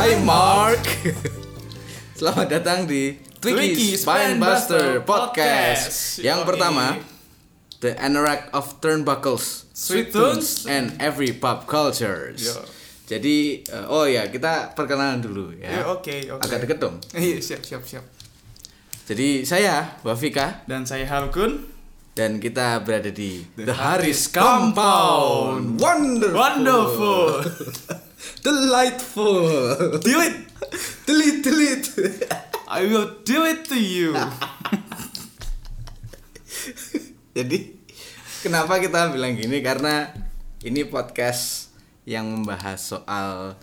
Hai Mark. Selamat datang di Twiki Spinebuster Podcast. Podcast. Yang pertama, The Anorak of Turnbuckles, Sweet Tunes. and Every Pop Cultures. Yo. Jadi, eh, oh ya kita perkenalan dulu ya. Oke, oke. Agak deket dong. Iya, siap, siap, siap. Jadi saya Wafika Dan saya Harkun. dan kita berada di The, The Harris Harris Compound. Wonderful. Wonderful. Delightful. Do it. delete, delete. I will do it to you. Jadi kenapa kita bilang gini karena ini podcast yang membahas soal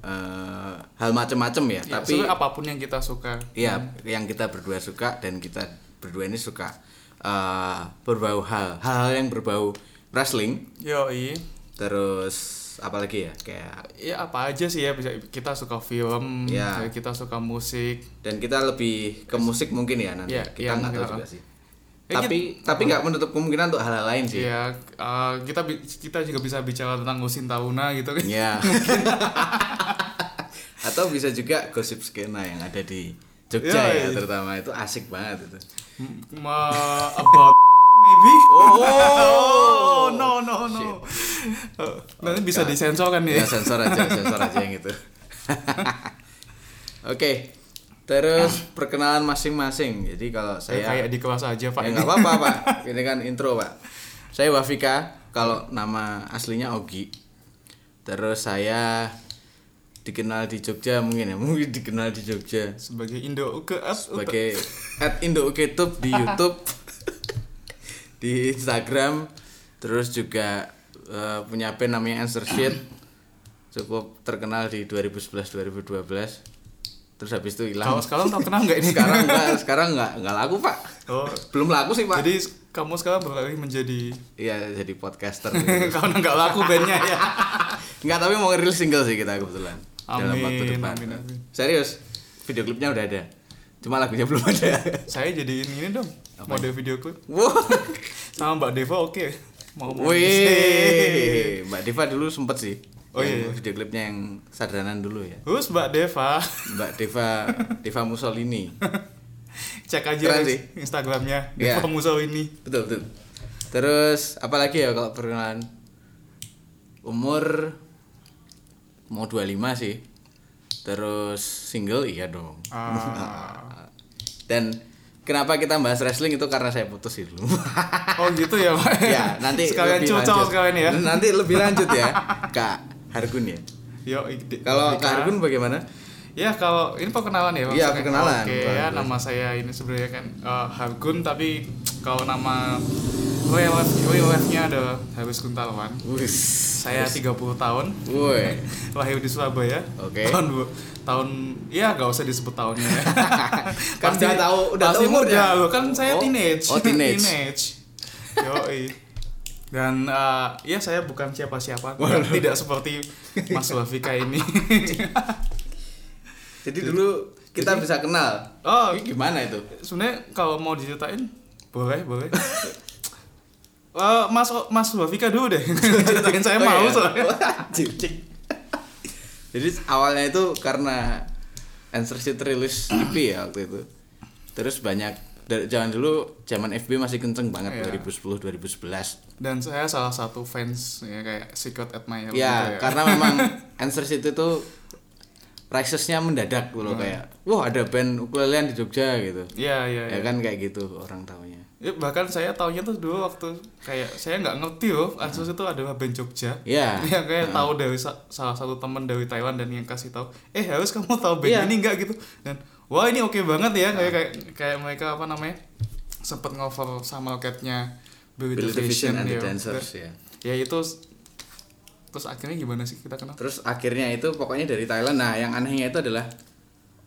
eh, hal macam-macam ya, Ya, tapi apa pun yang kita suka. ya yang kita berdua suka dan kita berdua ini suka eh, berbau hal hal yang berbau wrestling Yoi. terus apalagi ya kayak Ya apa aja sih ya bisa kita suka film, Ya. kita suka musik. dan kita lebih ke musik mungkin ya nanti Ya, kita ya, nggak tahu juga sih Ya, tapi tapi nggak menutup kemungkinan untuk hal-hal lain sih Ya, eh, kita kita juga bisa bicara tentang Usin Tauna gitu kan. Ya. Atau bisa juga gosip skena yang ada di Jogja ya, Ya, iya. terutama itu asik banget itu. Ma about maybe. Oh. no no no. Eh, Nanti bisa disensor kan Ya ya. sensor aja, sensor aja yang itu. Oke. Terus perkenalan masing-masing. Jadi kalau Saya saya kayak di kelas aja Pak. ya nggak apa-apa, Pak. Ini kan intro, Pak. Saya Wafika, kalau nama aslinya Ogi. Terus saya dikenal di Jogja mungkin ya, mungkin dikenal di Jogja sebagai Indo ke sebagai at Indo Uketub di YouTube di Instagram terus juga eh, punya band namanya Answer Sheet. Cukup terkenal di 2011 2012 terus habis itu hilang. Kalau sekarang tahu kenal nggak ini? sekarang enggak sekarang enggak enggak laku pak. Oh, belum laku sih pak. Jadi kamu sekarang beralih menjadi iya jadi podcaster. Karena nggak laku bandnya ya. enggak tapi mau ngerilis single sih kita kebetulan. Dalam Amin, waktu depan. amin, amin. serius video klipnya udah ada. Cuma lagunya belum ada. Saya jadi ini dong, mode video klip. Wow sama Mbak Deva oke. Mau mau Wih, Mbak Deva dulu sempet sih. Oh, iya. Video klipnya yang sardanan dulu ya. Terus Mbak Deva, Mbak Deva Deva Mussolini. cek aja Keren sih. Instagramnya Iya. Deva Mussolini. Betul betul. Terus apalagi ya kalau perkenalan umur mau 25 sih. Terus single iya dong. Ah. Dan kenapa kita bahas wrestling itu karena saya putus sih dulu. Oh gitu ya Pak. ya, nanti sekalian cocok sekalian ya. Nanti lebih lanjut ya. Kak Hargun ya. Yo, Kalau. Kak Hargun bagaimana? Ya kalau ini perkenalan ya Iya, perkenalan. Oke ya nama saya ini sebenarnya kan eh, Hargun tapi kalau nama real life-nya ada Harus Kuntalwan. Wis. Saya 30 tahun, Woi. lahir di Surabaya. Oke. Tahun dua, tahun ya gak usah disebut tahunnya ya. Kan udah tahu udah pasti tahu umurnya. muda loh, kan saya Oh. teenage. Oh, teenage. Yoi. Dan eh, ya saya bukan siapa-siapa, tidak seperti Mas Wafika ini. Jadi dulu kita bisa kenal. oh, gimana itu? sebenarnya kalau mau diceritain boleh boleh Eh, mas mas Wafika dulu deh ceritain saya Oh, mau iya. soalnya Anjir. Jadi awalnya itu karena Answer Sheet rilis EP ya waktu itu. Terus banyak dari zaman dulu zaman FB masih kenceng banget Iya. 2010 2011. dan saya salah satu fans ya kayak secret admirer Ya, gitu karena memang Answer Sheet itu risesnya mendadak loh kayak wah ada band ukulelean di Jogja gitu. Iya iya Ya iya. kan kayak gitu orang taunya. Ya, bahkan saya taunya tuh dulu waktu kayak saya nggak ngerti loh Ansus itu adalah band Jogja. Iya. Ya kayak tahu dari sa- salah satu teman dari Thailand dan yang kasih tahu, eh harus kamu tahu band Iya. ini nggak gitu. Dan wah ini oke banget ya kayak kayak kayak mereka apa namanya sempet ngover sama loketnya Billy, the the Vision and the ya. Dancers ya. Ya itu terus akhirnya gimana sih kita kenal? Terus akhirnya itu pokoknya dari Thailand. Nah, yang anehnya itu adalah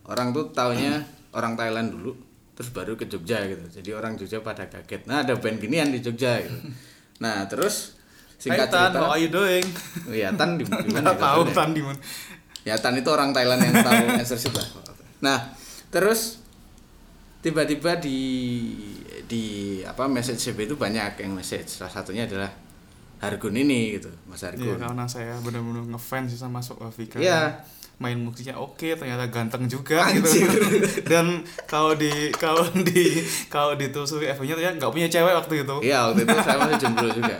orang tuh taunya orang Thailand dulu, terus baru ke Jogja gitu. Jadi orang Jogja pada kaget. Nah, ada band ginian di Jogja gitu. Nah, terus singkat Hai Tan, cerita, how are you doing? Ya Tan di mana? Ya tahu? Tan di mana. Ya Tan itu orang Thailand yang tahu Sheet lah. Nah, terus tiba-tiba di di apa message CB itu banyak yang message. Salah satunya adalah Hargun ini gitu, Mas Iya, Hargun. karena saya benar-benar ngefans sih sama Sok Wafika. Iya. Main musiknya oke ternyata ganteng juga gitu. Dan kalau di kalau di kalau ditelusuri FB-nya ternyata nggak punya cewek waktu itu. Iya waktu itu saya masih jomblo juga.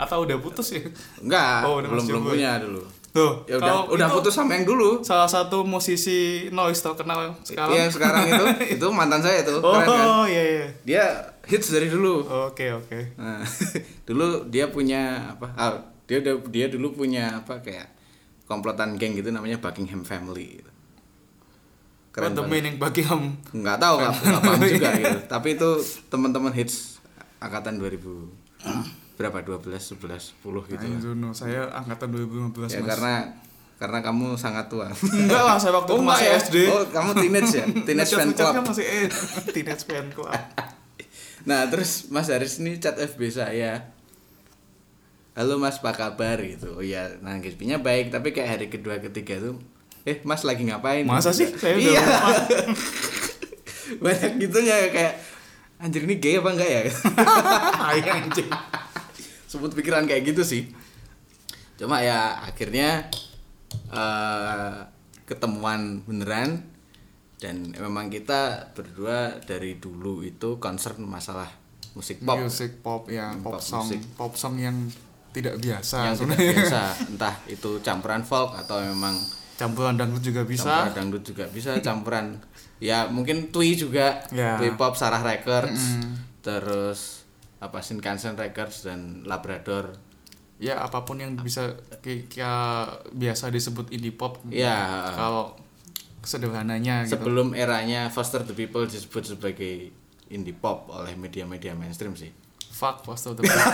Atau udah putus ya? Enggak Oh, udah belum belum punya dulu. Tuh ya udah udah itu putus sama yang dulu. salah satu musisi noise terkenal sekarang? Yang sekarang itu itu mantan saya tuh keren kan? Oh iya iya. Dia hits dari dulu. Oke oke. Nah, dulu dia punya apa? ah, dia dia dulu punya apa kayak komplotan geng gitu namanya Buckingham Family gitu. What the banget. meaning Buckingham Nggak tahu nggak nggak paham juga gitu. Tapi itu teman-teman hits angkatan 2000 berapa 12 11 10 gitu. Saya angkatan 2015 Ya mas karena karena kamu sangat tua. Enggak lah, saya waktu itu enggak masih ya? SD Oh, kamu teenage ya? Teenage fan club. masih eh, Teenage fan club Nah, terus Mas Haris ini chat FB saya. Halo Mas, apa kabar gitu. Oh iya, nah nya baik, tapi kayak hari kedua ketiga tuh eh Mas lagi ngapain? Masa sih? Saya udah iya. Banyak gitunya kayak anjir ini gay apa enggak ya? Ayo anjing Sebut pikiran kayak gitu sih. Cuma ya akhirnya eh ketemuan beneran dan memang kita berdua dari dulu itu concern masalah musik pop. Music pop ya, pop, Pop song. Pop song yang tidak biasa yang tidak sebenarnya. biasa entah itu campuran folk atau memang Campuran dangdut juga bisa. campuran dangdut juga bisa campuran ya mungkin Twi juga Ya. Twi pop Sarah Records terus apa Shinkansen Records dan Labrador. Ya apa pun yang bisa kayak biasa disebut indie pop ya Kalau sederhananya gitu. sebelum eranya Foster the People disebut sebagai indie pop oleh media-media mainstream sih Fuck Foster the People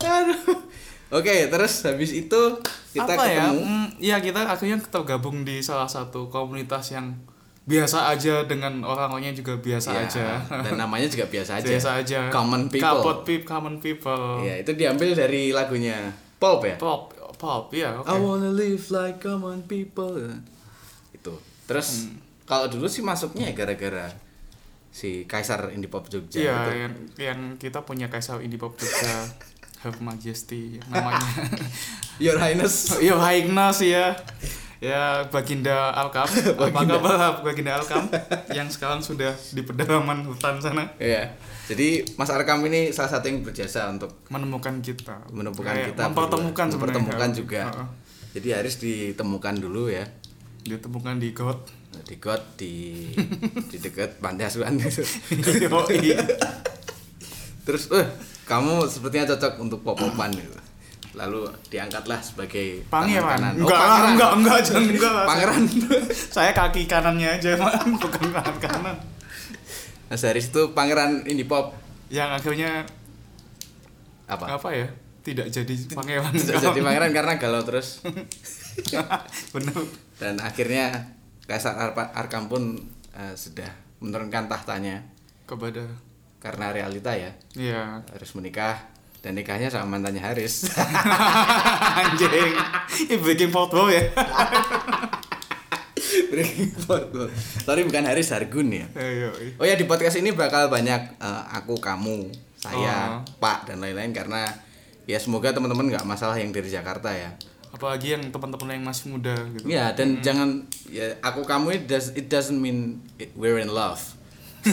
Aduh. Oke, terus habis itu kita apa ya ketemu mm, ya kita akhirnya tergabung di salah satu komunitas yang biasa aja dengan orang-orangnya juga biasa Ya, aja dan namanya juga biasa aja. biasa aja Common people. Kapot peop- common people Ya, itu diambil dari lagunya Pulp ya. pop pop ya oke I wanna live like common people. Itu. Terus Hmm. kalau dulu sih masuknya ya gara-gara si Kaisar Indie Pop Jogja Iya, itu. yang, yang kita punya kaisar indie pop juga Her Majesty namanya. Your Highness. Yo Haignas ya. Ya Baginda Alkam. Apa kabar Baginda Alkam yang sekarang sudah di pedalaman hutan sana Iya. Jadi Mas Arkam ini salah satu yang berjasa untuk menemukan kita. menemukan Kayak kita mempertemukan berdua. mempertemukan juga. Heeh. Jadi harus ditemukan dulu ya. Ditemukan di got. Di got di di dekat pantai asuhan gitu. Terus eh kamu sepertinya cocok untuk pop-popan gitu. Lalu diangkatlah sebagai Pangeran. kanan. Oh, Enggak, lah, pangeran. enggak, enggak, jangan enggak. lah. Pangeran. Saya kaki kanannya aja, man. bukan tangan kanan. Mas Haris itu pangeran indie pop Yang akhirnya apa? apa ya? Tidak jadi pangeran. Tidak jadi pangeran karena galau terus Bener. dan akhirnya Kaisar Arpa- Arkam pun eh, sudah menurunkan tahtanya Kepada karena realita ya Iya. harus menikah dan nikahnya sama mantannya Haris. Anjing. Ini breaking fourth wall ya. Breaking fourth wall. Sorry bukan Haris Hargun ya. Ayo. Oh ya di podcast ini bakal banyak eh, aku, kamu, saya, Oh. Pak dan lain-lain karena ya semoga teman-teman nggak masalah yang dari Jakarta ya. Apalagi yang teman-teman yang masih muda gitu. Ya dan jangan ya aku kamu it, does, it doesn't mean it- we're in love.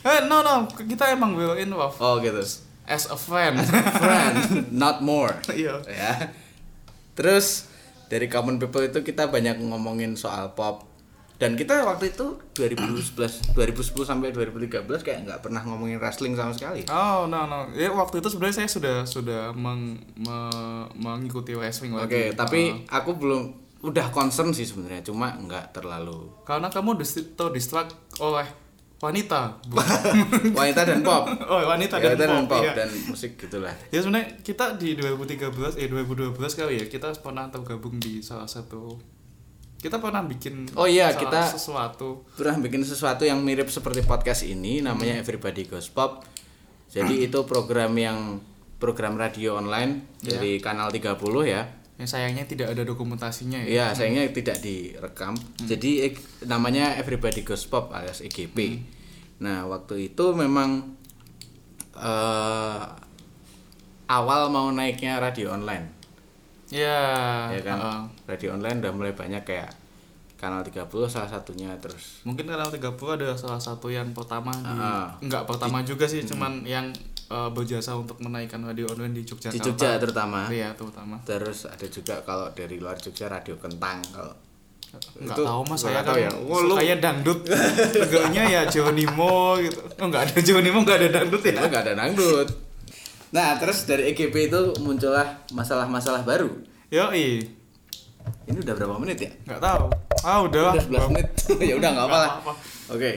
Eh, no no, kita emang will in love Oh gitu. as a friend. Friend, not more. Iya. ya. Terus dari Common People itu kita banyak ngomongin soal pop dan kita waktu itu 2011 2010 sampai 2013 kayak nggak pernah ngomongin wrestling sama sekali. Oh no no, ya waktu itu sebenarnya saya sudah sudah meng, me- mengikuti wrestling Oke, lagi. tapi Ah. aku belum udah concern sih sebenarnya, cuma nggak terlalu karena kamu dist- terdistract oleh wanita, wanita dan pop. oh wanita Ya, dan, pop, iya. dan musik gitulah. Ya sebenarnya kita di 2013 eh 2012 kali ya kita pernah tergabung di salah satu kita pernah bikin Oh iya, kita- sesuatu Pernah bikin sesuatu yang mirip seperti podcast ini namanya Hmm. Everybody Goes Pop. Jadi itu program yang program radio online Ya. dari kanal 30 ya. yang sayangnya tidak ada dokumentasinya ya. Iya, sayangnya tidak direkam. Jadi eh, namanya Everybody Goes Pop alias EGP. Nah, waktu itu memang eh awal mau naiknya radio online ya ya kan? heeh. radio online udah mulai banyak kayak kanal 30 salah satunya terus mungkin kanal 30 adalah salah satu yang pertama di Ah. enggak pertama juga sih cuman yang eh, berjasa untuk menaikkan radio online di Yogyakarta di Jogja terutama. Iya terutama. Terus ada juga kalau dari luar Jogja radio kentang kalau nggak Itu tahu mas saya nggak kan tahu ya. Oh, lu- sukanya dangdut. Tegaknya ya Jonimo gitu. Oh nggak ada Jonimo nggak ada dangdut ya? Itu nggak ada dangdut nah terus dari EGP itu muncullah masalah-masalah baru. Yoi, ini udah berapa menit ya? Nggak tahu. Ah udah udah 11 menit. Ya udah nggak apa lah. Apa-apa. oke.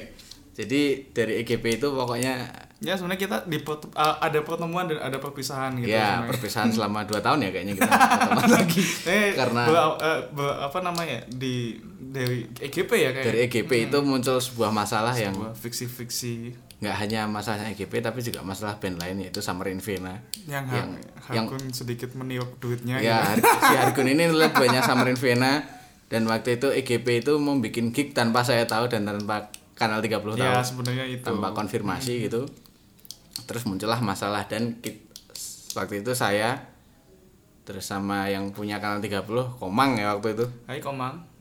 Jadi dari EGP itu pokoknya Ya sebenarnya kita di uh, ada pertemuan dan ada perpisahan gitu. ya perpisahan selama 2 tahun ya kayaknya kita ketemu lagi. Eh, karena ber- eh, ber- apa namanya di dari EGP ya kayak dari EGP itu muncul sebuah masalah yang sebuah fiksi-fiksi nggak hanya masalah EGP tapi juga masalah band lain yaitu Summer in Vienna yang, yang yang Harkun sedikit meniup duitnya ya gitu. Har- si Hargun ini banyak Summer in Vienna dan waktu itu EGP itu mau bikin gig tanpa saya tahu dan tanpa kanal 30 Ya tahu sebenarnya itu. tanpa konfirmasi gitu terus muncullah masalah dan kit- waktu itu saya terus sama yang punya kanal 30 Komang ya waktu itu Hai Komang.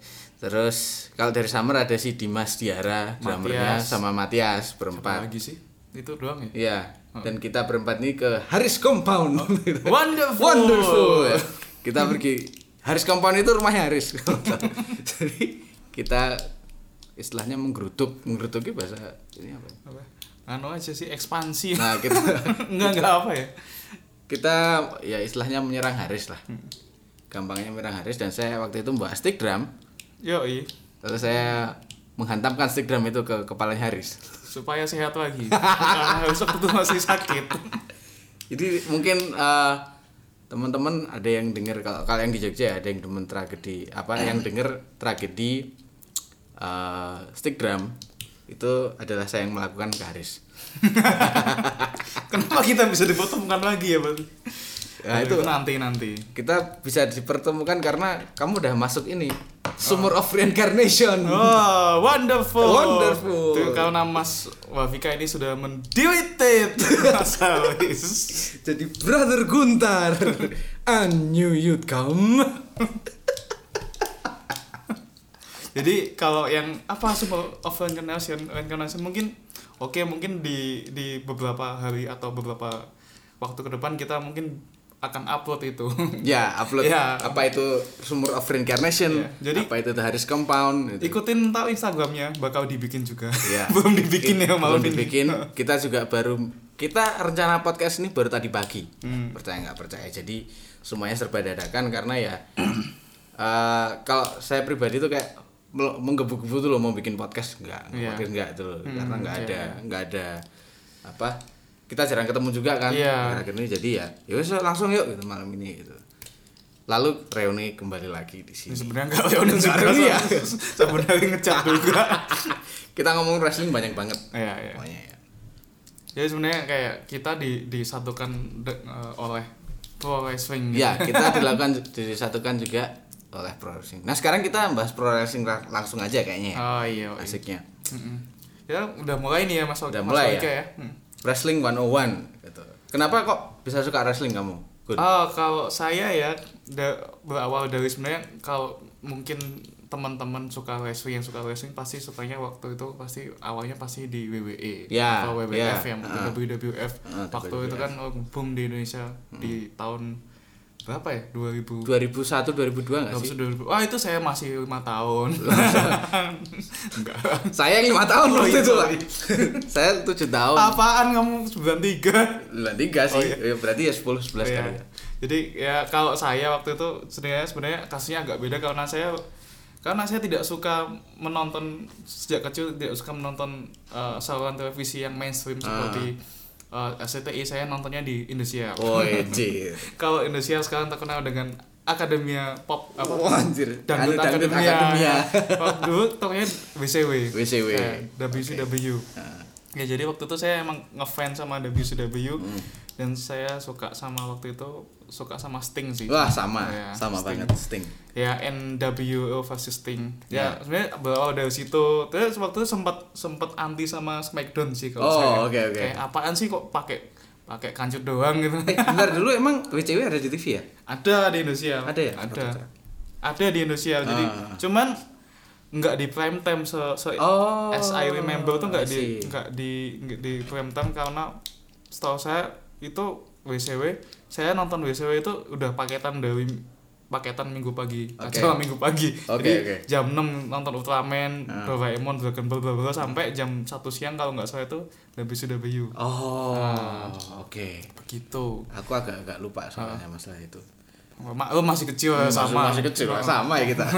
Terus kalau dari Summer ada si Dimas Diara drummernya sama Matias berempat lagi sih? Itu doang ya? Iya, dan kita berempat ini ke Haris Compound. Wonderful. Wonderful. Kita pergi Haris Compound itu rumahnya Haris. Jadi kita istilahnya menggerutuk, menggerutuki bahasa ini apa? Apa? Anu aja sih ekspansi. Nah, kita enggak enggak apa ya? kita ya istilahnya menyerang Haris lah. Gampangnya menyerang Haris dan saya waktu itu membawa stick drum. Yoi. Lalu saya menghantamkan drum itu ke kepalanya Haris. supaya sehat lagi karena besok itu masih sakit Jadi mungkin eh, teman-teman ada yang dengar kalau yang di Jogja ada yang demen tragedi apa yang dengar tragedi eh, stick drum itu adalah saya yang melakukan ke Haris. kenapa kita bisa dipertemukan lagi ya bang Ya, itu nanti nanti kita bisa dipertemukan karena kamu udah masuk ini Sumur of Reincarnation. oh wonderful Wonderful. Tuh, karena Mas Wafika ini sudah mendeleted Jadi Brother Guntar, I knew you'd come. jadi kalau yang apa Super of Reincarnation Reincarnation mungkin oke mungkin di di beberapa hari atau beberapa waktu ke depan kita mungkin akan upload itu Ya, upload Ya. apa itu Sumur of Reincarnation, Ya, jadi- apa itu The Haris Compound gitu. ikutin tahu Instagramnya bakal dibikin juga Ya. belum dibikin ya malam belum ini. dibikin kita juga baru kita rencana podcast ini baru tadi pagi Hmm. percaya nggak percaya jadi semuanya serba dadakan karena ya eh, kalau saya pribadi tuh kayak menggebu-gebu tuh loh mau bikin podcast nggak podcast nggak tuh loh. karena nggak iya, ada nggak ada apa kita jarang ketemu juga kan Iya. akhir ini jadi ya ya wes, langsung yuk gitu malam ini gitu lalu reuni kembali lagi di Ini sini sebenarnya nggak reuni ya. sebenarnya ngecat juga kita ngomong wrestling banyak banget ya ya pokoknya ya jadi sebenarnya kayak kita di disatukan de- eh, oleh pro wrestling gitu. Ya, kita dilakukan disatukan juga oleh pro wrestling. Nah, sekarang kita bahas pro wrestling langsung aja kayaknya. ya, oh iya, iya. Asiknya. Mm-mm. ya udah mulai nih ya mas Udah Mas mulai Waika ya? Hmm. Wrestling 101 gitu. Kenapa kok bisa suka wrestling kamu? Good. Oh, kalau saya ya da- berawal dari sebenarnya kalau mungkin teman-teman suka wrestling yang suka wrestling pasti sukanya waktu itu pasti awalnya pasti di WWE Ya, atau WWF ya, yang uh. WWF Uh, waktu WWF. itu kan oh, boom di Indonesia di tahun berapa ya 2000 2001 2002 enggak sih? 2000. Wah itu saya masih lima tahun. Enggak. Saya yang 5 tahun Oh, waktu iya, itu, Pak. Saya 7 tahun. Apaan kamu 93? Lah 3 sih. Oh, iya. Ya, berarti ya 10 11 Iya. kali ya. Jadi ya kalau saya waktu itu sebenarnya sebenarnya kasusnya agak beda karena saya karena saya tidak suka menonton sejak kecil tidak suka menonton uh, saluran televisi yang mainstream seperti uh, SCTI saya nontonnya di Indonesia. Oh, anjir. Kalau Indonesia sekarang terkenal dengan Akademia Pop apa? Oh, anjir. Dangdut Dangdut Akademia. Akademia. Oh, dulu namanya WCW. WCW. Eh, WCW. Nah, Ya jadi waktu itu saya emang ngefans sama WCW Hmm. dan saya suka sama waktu itu suka sama Sting sih. Wah, sama. Ya, sama Sting. banget Sting. Ya NWO versus Sting. Ya. Ya, sebenarnya berawal dari situ. Terus waktu itu sempat sempat anti sama SmackDown sih kalau Oh, saya. oke, oke. Kayak apaan sih kok pakai pakai kancut doang gitu Eh, bentar dulu emang WCW ada di TV ya? ada di Indonesia Ada ya? ada ada di Indonesia jadi Ah. cuman nggak di prime time se, se Oh, as I remember tuh nggak di nggak di nggak di prime time karena setahu saya itu WCW saya nonton WCW itu udah paketan dari paketan minggu pagi Oke. acara minggu pagi Oke, jadi oke. jam 6 nonton Ultraman Ah. Doraemon Dragon Ball bla bla sampai jam 1 siang kalau nggak salah itu WCW Oh, Ah. oke. begitu Aku agak-agak lupa soalnya masalah itu. Ma- oh, masih kecil Hmm, sama masih, kecil, sama ya kita.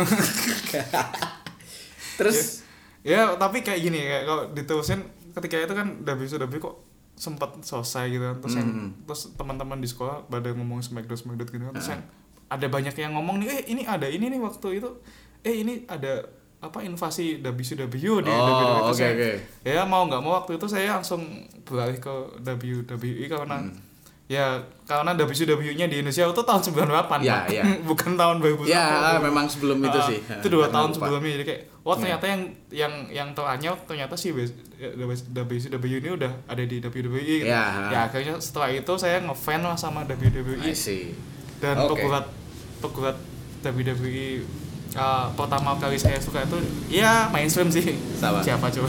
Terus ya tapi kayak gini kayak kalau diterusin ketika itu kan WCW kok sempat selesai gitu kan terus yang Hmm. terus teman-teman di sekolah pada ngomong smackdown smackdown gitu kan terus yang ada banyak yang ngomong nih eh ini ada ini nih waktu itu eh ini ada apa invasi WCW di Oh, WWE oke, saya- oke. ya mau nggak mau waktu itu saya langsung beralih ke WWE karena Hmm. Ya karena WCW-nya di Indonesia itu tahun 98 Ya, ya. bukan tahun 2001 ya memang sebelum itu Ah, sih. itu dua Karena tahun lupa. sebelumnya jadi kayak oh Iya. ternyata yang yang yang teranyar ternyata sih WCW ini udah ada di WWE gitu. Ya. ya akhirnya setelah itu saya ngefans lah sama WWE dan Oke. pegulat pegulat WWE uh, pertama kali saya suka itu ya mainstream sih Siapa? siapa coba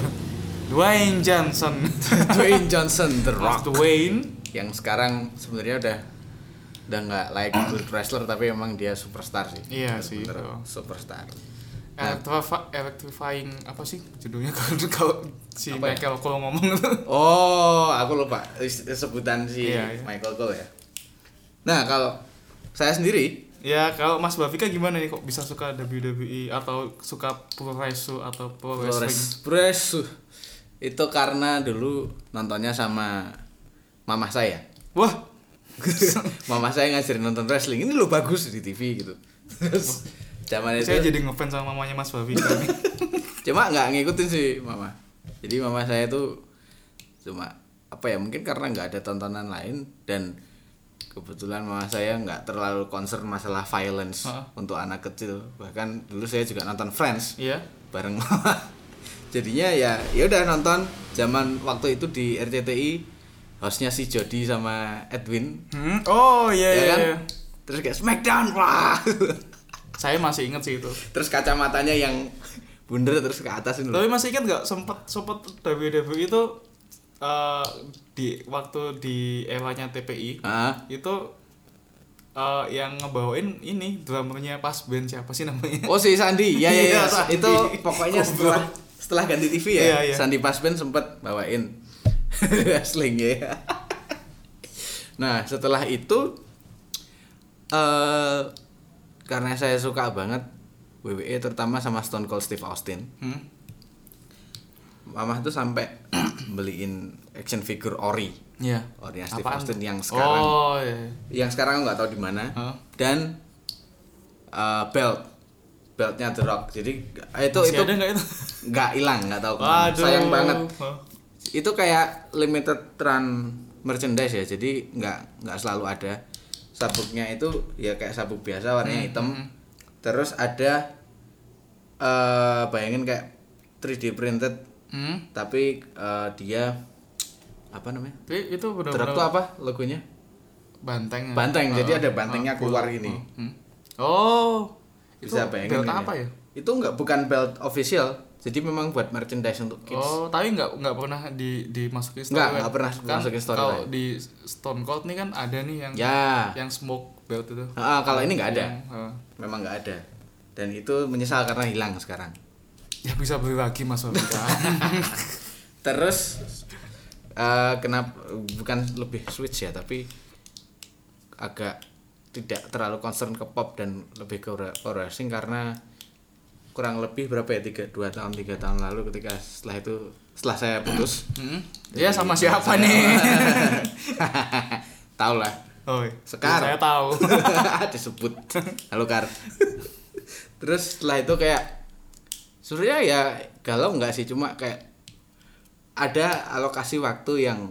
Dwayne Johnson Dwayne Johnson The Rock Dwayne yang sekarang sebenarnya udah udah nggak like good wrestler tapi emang dia superstar sih. Iya sih, Bener, oh. superstar. Electrifi- electrifying apa sih judulnya kalau kalau si Apa ya? Michael Cole ngomong itu Oh, aku lupa sebutan si Iya, iya. Michael Cole ya. Nah, kalau saya sendiri Ya kalau Mas Bavika gimana nih kok bisa suka WWE atau suka pro wrestling atau pro wrestling? Flores Bresu itu karena dulu nontonnya sama mama saya. Wah, mama saya ngajarin nonton wrestling. Ini lo bagus di TV gitu. Terus zaman itu saya jadi ngefans sama mamanya Mas nih. cuma nggak ngikutin sih mama. Jadi mama saya tuh cuma apa ya mungkin karena nggak ada tontonan lain dan kebetulan mama saya nggak terlalu concern masalah violence Heeh. untuk anak kecil bahkan dulu saya juga nonton Friends Iya. bareng mama jadinya ya ya udah nonton zaman waktu itu di RCTI hostnya si Jody sama Edwin Hmm? Oh iya ya iya. kan iya. terus kayak Smackdown wah Saya masih inget sih itu. terus kacamatanya yang bundar terus ke atas itu Tapi masih inget nggak sempat sempat WWE itu eh, di waktu di eranya TPI ah itu eh, yang ngebawain ini drummernya pas band siapa sih namanya? oh si Sandi ya ya, ya. Iya, itu pokoknya setelah setelah ganti TV ya Iya, iya. Sandi Pasben sempet bawain wrestling ya. Nah setelah itu eh karena saya suka banget WWE terutama sama Stone Cold Steve Austin. Hmm? Mama tuh sampai beliin action figure Ori. Iya. Orinya Steve Apaan? Austin yang sekarang. Oh iya. yang sekarang nggak tahu di mana. Hah? dan uh, belt. Beltnya The Rock. Jadi itu Masih itu nggak hilang nggak tahu sayang banget. Itu kayak limited run merchandise ya jadi nggak nggak selalu ada sabuknya itu ya kayak sabuk biasa warnanya Hmm, hitam terus ada eh bayangin kayak 3D printed Hmm? tapi eh, dia apa namanya itu The Rock benar-benar tuh apa logonya banteng. ya? Banteng, jadi Oh, ada bantengnya oh, keluar oh, gini. hmm. Oh. bisa itu bayangin belt apa ya? itu nggak bukan belt official jadi memang buat merchandise untuk kids. Oh, tapi nggak nggak pernah di dimasukin story. Nggak, kan? nggak pernah kan dimasukin story Kalau di Stone Cold nih kan ada nih yang ya. yang smoke belt itu. Ah, kalau ini nggak ada. Yang, eh, memang nggak ada. Dan itu menyesal karena hilang sekarang. Ya bisa beli lagi Mas. Terus eh kenapa bukan lebih switch ya tapi agak tidak terlalu concern ke pop dan lebih ke racing karena kurang lebih berapa ya tiga dua tahun tiga tahun lalu ketika setelah itu setelah saya putus hmm? Ya sama siapa nih? tahu lah Oh, iya. Sekar. Saya tahu. disebut halo kar terus setelah itu kayak sebenarnya ya galau nggak sih cuma kayak ada alokasi waktu yang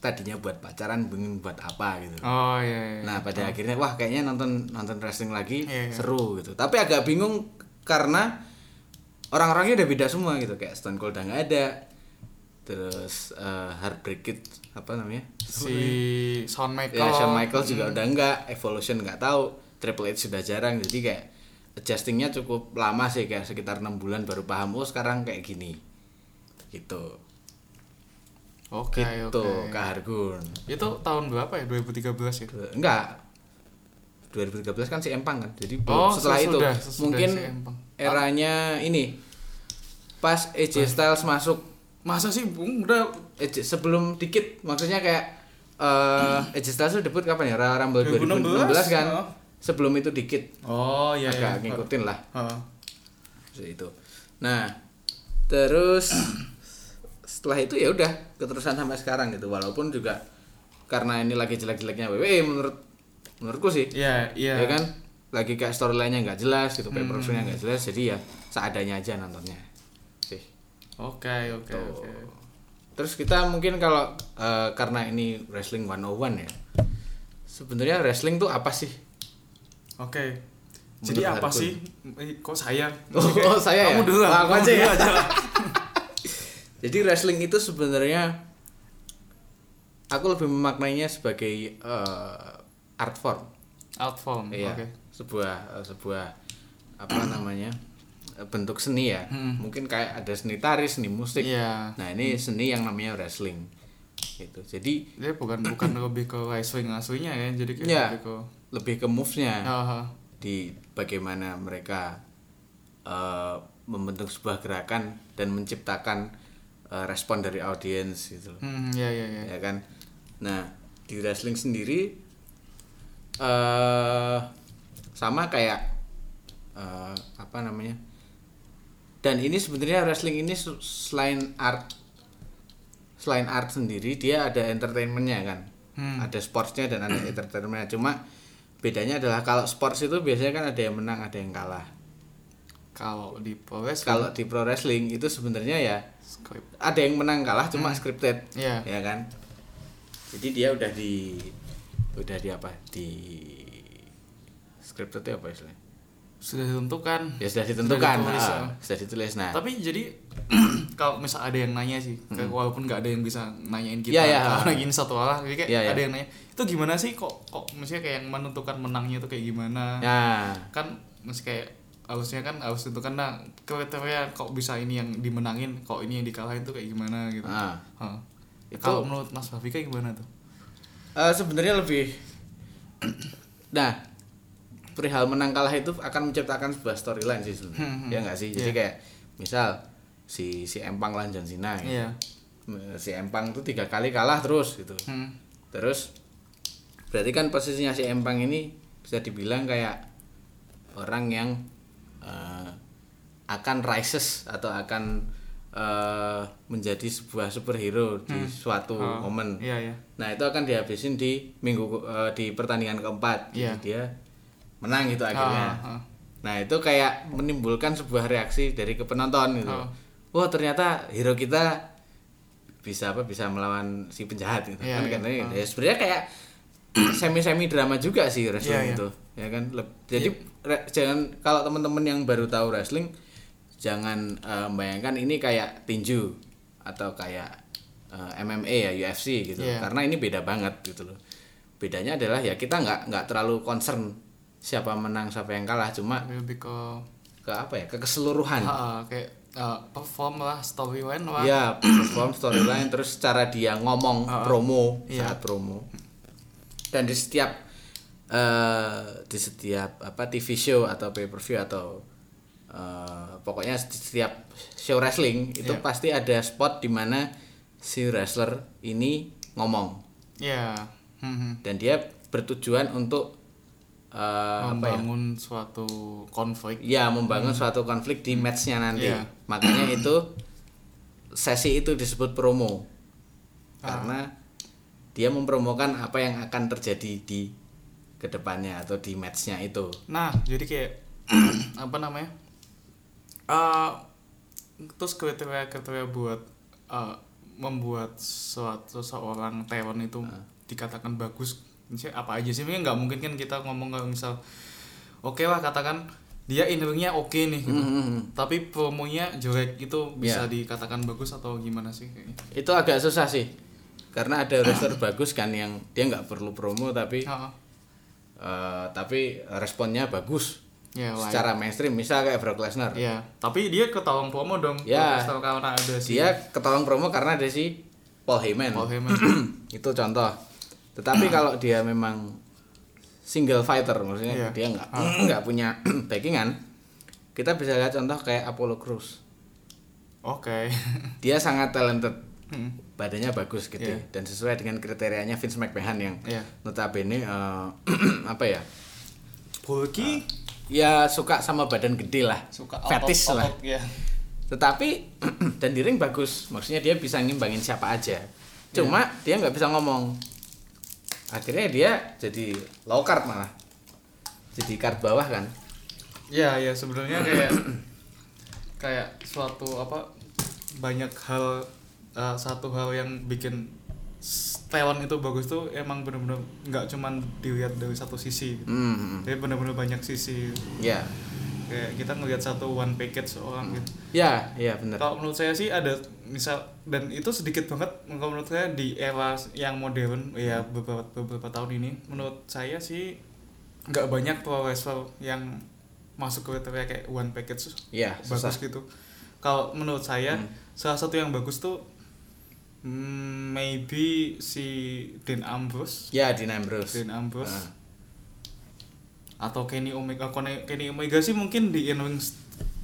tadinya buat pacaran bingung buat apa gitu Oh iya. iya. nah pada akhirnya wah kayaknya nonton nonton wrestling lagi Iya, iya. seru gitu tapi agak bingung karena orang-orangnya udah beda semua gitu. Kayak Stone Cold udah nggak ada. Terus eh, Heartbreak Kid apa namanya? Si Shawn Michaels. Ya Shawn Michaels juga udah enggak Evolution nggak tahu. Triple H sudah jarang. Jadi kayak adjustingnya cukup lama sih. Kayak sekitar enam bulan baru paham oh sekarang kayak gini. Gitu. Oke gitu oke. Kak Hargun. Itu tahun berapa ya? 2013 ya? Enggak 2013 kan si Empang kan? Jadi Oh, setelah itu. sesudah- sesudah mungkin si Empang. eranya ini pas AJ Styles masuk. Masa sih Bung? Udah AJ sebelum dikit maksudnya kayak eh AJ Styles tuh debut kapan ya? Royal Rumble 2016, 2016 kan? oh. sebelum itu dikit. Oh iya agak ngikutin lah. Heeh. Seperti itu. Nah terus setelah itu ya udah keterusan sampai sekarang gitu. Walaupun juga karena ini lagi jelek-jeleknya WWE menurut menurutku sih. Iya iya. Ya kan? Lagi kayak storyline-nya nggak jelas gitu pay per view-nya nggak jelas jadi ya seadanya aja nontonnya. Sih. Oke oke oke. Terus kita mungkin kalau eh, karena ini wrestling 101 ya sebenarnya wrestling tuh apa sih? Oke. Jadi Menurut apa Harkun. sih? Eh, kok saya? Oh, kayak, oh, saya ya? kamu dulu lah Wah, aku kamu aja dulu ya? aja jadi wrestling itu sebenarnya aku lebih memaknainya sebagai eh, art form art form Iya, oke sebuah eh, sebuah apa namanya eh, bentuk seni ya. Hmm. Mungkin kayak ada seni tari, seni musik. Iya. Nah ini seni yang namanya wrestling. Gitu. Jadi dia bukan bukan lebih ke wrestling aslinya ya jadi kayak Iya. lebih ke lebih ke move-nya Aha. di bagaimana mereka eh, membentuk sebuah gerakan dan menciptakan eh, respon dari audiens gitu. hmm ya ya ya ya kan nah di wrestling sendiri eh sama kayak eh, apa namanya? Dan ini sebenarnya wrestling ini selain art selain art sendiri dia ada entertainmentnya kan? Hmm. ada sportsnya dan ada entertainmentnya. Cuma bedanya adalah kalau sports itu biasanya kan ada yang menang ada yang kalah. Kalau di pro wrestling? Kalau di pro wrestling itu sebenarnya ya script. ada yang menang kalah cuma scripted. Iya. ya kan? Jadi dia udah di udah di apa? Di scripted itu apa istilahnya? Sudah ditentukan. Ya sudah ditentukan. ditulis, ah, ya. sudah ditulis. Nah. Tapi jadi kalau misal ada yang nanya sih kayak walaupun nggak ada yang bisa nanyain kita Iya, iya. kalau nanyain satu jadi kayak Iya, iya. ada yang nanya itu gimana sih? Kok kok misalnya kayak yang menentukan menangnya itu kayak gimana? Ya. Kan mesti kayak harusnya kan harus tentukan nah kriteria kok bisa ini yang dimenangin kok ini yang dikalahin tuh kayak gimana? gitu. Ah. Kalau menurut Mas Bafika gimana tuh Eh, sebenarnya lebih nah perihal menang kalah itu akan menciptakan sebuah storyline sih sebenarnya Hmm, hmm. ya nggak sih jadi Iya. kayak misal si si Empang lawan John Cena gitu. iya si Empang tuh tiga kali kalah terus gitu hmm. Terus berarti kan posisinya si Empang ini bisa dibilang kayak orang yang eh, akan rises atau akan eh, menjadi sebuah superhero di suatu Oh, momen. iya iya Nah itu akan dihabisin di minggu eh, di pertandingan keempat. Jadi Iya. dia menang gitu akhirnya. Ah, ah. Nah itu kayak menimbulkan sebuah reaksi dari ke penonton gitu. Oh. Wah ternyata hero kita bisa apa bisa melawan si penjahat gitu Iya, kan iya. karena Oh. ya sebenarnya kayak semi semi drama juga sih wrestling Iya, iya. itu ya kan jadi re- jangan kalau teman-teman yang baru tahu wrestling jangan eh, membayangkan ini kayak tinju atau kayak eh, MMA ya UFC gitu. Iya. karena ini beda banget gitu loh. Bedanya adalah ya kita nggak nggak terlalu concern siapa menang siapa yang kalah. Cuma lebih ke ke apa ya? Ke keseluruhan. Ah, kayak ah, perform lah storyline lah. Ya perform storyline terus cara dia ngomong promo Iya. saat promo. Dan di setiap eh di setiap apa TV show atau pay per view atau eh, pokoknya setiap show wrestling itu Iya. pasti ada spot di mana si wrestler ini ngomong. Ya hmm, hmm. dan dia bertujuan untuk eh, apa ya? Membangun suatu konflik. Ya membangun suatu konflik di matchnya nanti. Iya. makanya itu sesi itu disebut promo. Karena dia mempromokan apa yang akan terjadi di ke depannya atau di matchnya itu. Nah, jadi kayak apa namanya? Eh terus kriteria-kriteria buat eh, membuat suatu seorang talent itu dikatakan bagus. Misalnya apa aja sih? Mungkin nggak mungkin kan kita ngomong kalau misal oke lah katakan dia in ringnya oke nih gitu. Mhm. tapi promonya jelek itu bisa Ya. dikatakan bagus atau gimana sih itu agak susah sih karena ada wrestler bagus kan yang dia nggak perlu promo tapi eh, tapi responnya bagus ya lah secara mainstream misal kayak Brock Lesnar. Ya tapi dia ketolong promo dong Ya. Brock Lesnar karena ada si dia ketolong promo karena ada si Paul Heyman. Paul Heyman. Itu contoh. Tetapi kalau dia memang single fighter maksudnya Iya. dia nggak nggak punya backingan kita bisa lihat contoh kayak Apollo Crews. Oke. Dia sangat talented. Hmm. badannya bagus gitu Iya. dan sesuai dengan kriterianya Vince McMahon yang Iya. notabene eh, apa ya? Bulky ya suka sama badan gede lah. Suka fetish lah. ya. Tetapi dan di ring bagus. Maksudnya dia bisa ngimbangin siapa aja. Cuma dia nggak bisa ngomong. Akhirnya dia jadi low card malah. Jadi card bawah kan. Ya ya sebenarnya kayak kayak suatu apa banyak hal eh, satu hal yang bikin talent itu bagus tuh emang bener-bener nggak cuman dilihat dari satu sisi gitu. hmm, Jadi bener-bener banyak sisi ya kayak kita ngelihat satu one package orang gitu. ya ya benar Kalau menurut saya sih ada misal dan itu sedikit banget kalau menurut saya di era yang modern ya beberapa beberapa tahun ini menurut saya sih nggak banyak pro wrestler yang masuk ke kriteria kayak one package susah bagus gitu. Kalau menurut saya Hmm. salah satu yang bagus tuh hmm, maybe si Dean Ambrose, ya di Ambrose. Dean Ambrose. Ah. atau Kenny Omega. Kenny Omega sih mungkin di in ring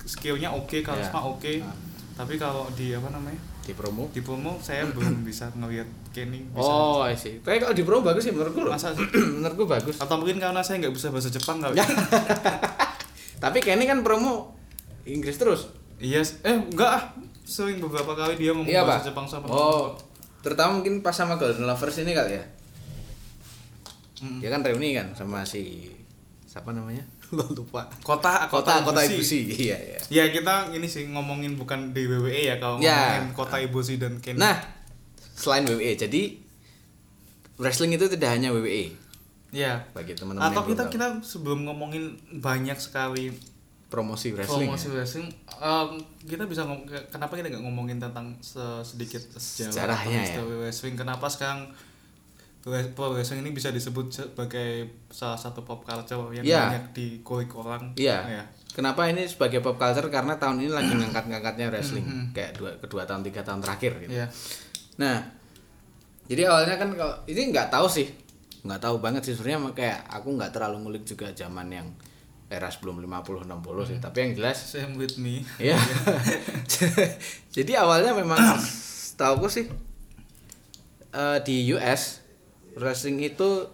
skillnya oke karisma Ya. oke. Ah. tapi kalau di apa namanya? Di promo di promo saya belum bisa ngelihat Kenny bisa. Oh I see. Tapi kalau di promo bagus sih menurutku loh. Masa sih? menurutku bagus. Atau mungkin karena saya nggak bisa bahasa Jepang kali. Tapi Kenny kan promo Inggris terus. Iya s- eh enggak ah sering beberapa kali dia ngomong iya bahasa Jepang sama oh terutama mungkin pas sama Golden Lovers ini kali ya? Mm. dia kan reuni kan sama si siapa namanya? Lo lupa. Kota kota kota Ibushi. ibu sih iya iya. Ya kita ini sih ngomongin bukan di WWE ya kalau Ya. ngomongin kota ibu sih dan Kenny. Nah selain WWE jadi wrestling itu tidak hanya WWE ya. Bagi teman-teman atau kita kita sebelum ngomongin banyak sekali. Promosi wrestling promosi ya. wrestling em, kita bisa ngom kenapa kita nggak ngomongin tentang se- sedikit sejarah Sejarahnya ya. wrestling kenapa sekarang pro wrestling ini bisa disebut sebagai salah satu pop culture yang Ya. banyak dikulik orang Iya. ya Kenapa ini sebagai pop culture? Karena tahun ini lagi ngangkat-ngangkatnya wrestling, Mhm. kayak dua kedua tahun tiga tahun terakhir gitu. ya Nah, jadi awalnya kan kalau ini nggak tahu sih, nggak tahu banget sih sebenarnya kayak aku nggak terlalu ngulik juga zaman yang era sebelum 50 60 sih, tapi yang jelas same with me ya. jadi awalnya memang tahu sih eh, di US wrestling itu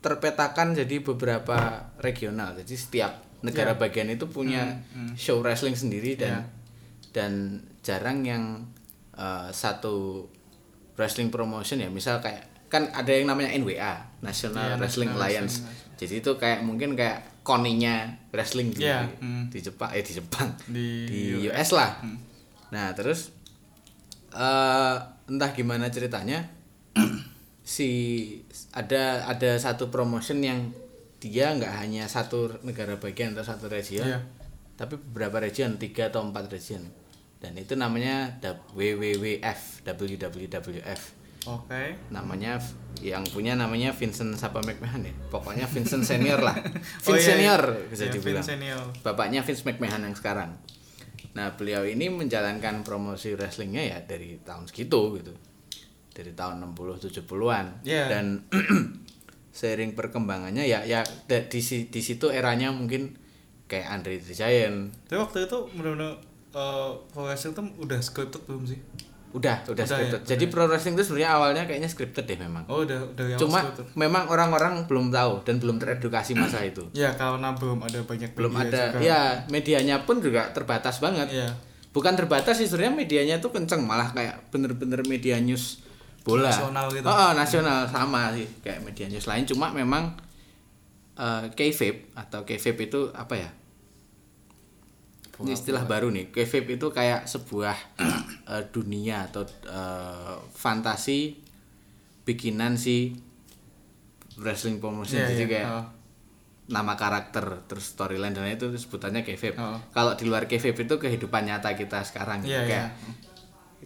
terpetakan jadi beberapa regional. Jadi setiap negara Ya. bagian itu punya Hmm, hmm. show wrestling sendiri dan Ya. dan jarang yang eh, satu wrestling promotion ya. Misal kayak kan ada yang namanya NWA, National Iya, Wrestling National Alliance. Wrestling Jadi itu kayak mungkin kayak koninya wrestling di Iya, hmm. di Jepang eh di Jepang di, di US lah. Hmm. Nah terus eh entah gimana ceritanya si ada ada satu promotion yang dia nggak hanya satu negara bagian atau satu region, Iya. tapi beberapa region tiga atau empat region dan itu namanya WWWF WWWF oke. Namanya yang punya namanya Vincent Sapa McMahon ya? Pokoknya Vincent senior lah. Oh, Vince iya, iya. senior bisa Iya, dibilang. Vince senior. bapaknya Vince McMahon yang sekarang. Nah beliau ini menjalankan promosi wrestlingnya ya dari tahun segitu gitu. Dari tahun 60 70-an Iya. dan seiring perkembangannya ya ya di di situ eranya mungkin kayak Andre the Giant. Tapi waktu itu benar-benar eh, pro wrestling tuh udah scripted belum sih udah udah, Udah scripted ya, jadi udah. pro wrestling itu sebenarnya awalnya kayaknya scripted deh memang oh udah udah yang cuma scripted. memang orang-orang belum tahu dan belum teredukasi masa itu ya karena belum ada banyak belum media ada juga. ya medianya pun juga terbatas banget Iya. bukan terbatas sih sebenarnya medianya tuh kenceng malah kayak bener-bener media news bola Nasional gitu. oh, oh, nasional sama sih kayak media news lain cuma memang uh, atau kayfabe itu apa ya ini istilah baru nih kayfabe itu kayak sebuah eh, dunia atau eh, fantasi bikinan si wrestling promotion Iya, jadi iya. kayak Oh. nama karakter terus storyline dan itu sebutannya kayfabe. Oh. Kalau di luar kayfabe itu kehidupan nyata kita sekarang gitu. Iya, iya. kayak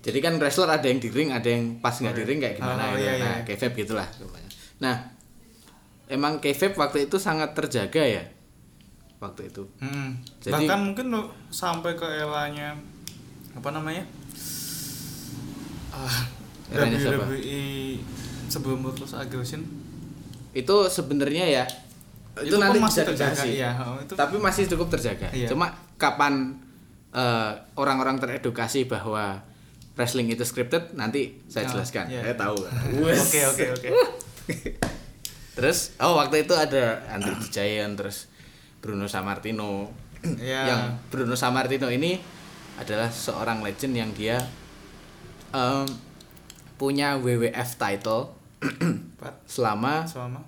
jadi kan wrestler ada yang di ring, ada yang pas nggak di ring kayak gimana Oh, gitu. iya, iya. Nah, kayfabe gitulah rupanya. Nah, emang kayfabe waktu itu sangat terjaga ya. Waktu itu. Hmm. Jadi- Bahkan mungkin lo sampai ke eranya apa namanya? Ah, siapa? WWE sebelum Ruthless Aggression Itu sebenarnya ya itu, Itu nanti masih bisa terjaga, sih. iya. Oh, itu- Tapi masih cukup terjaga. Iya. Cuma kapan eh, orang-orang teredukasi bahwa wrestling itu scripted nanti saya Oh, jelaskan. iya. Saya tahu. Oke oke oke. Terus oh waktu itu ada Andre the Giant terus Bruno Sammartino. Iya. Yang Bruno Sammartino ini adalah seorang legend yang dia em, punya WWF title selama selama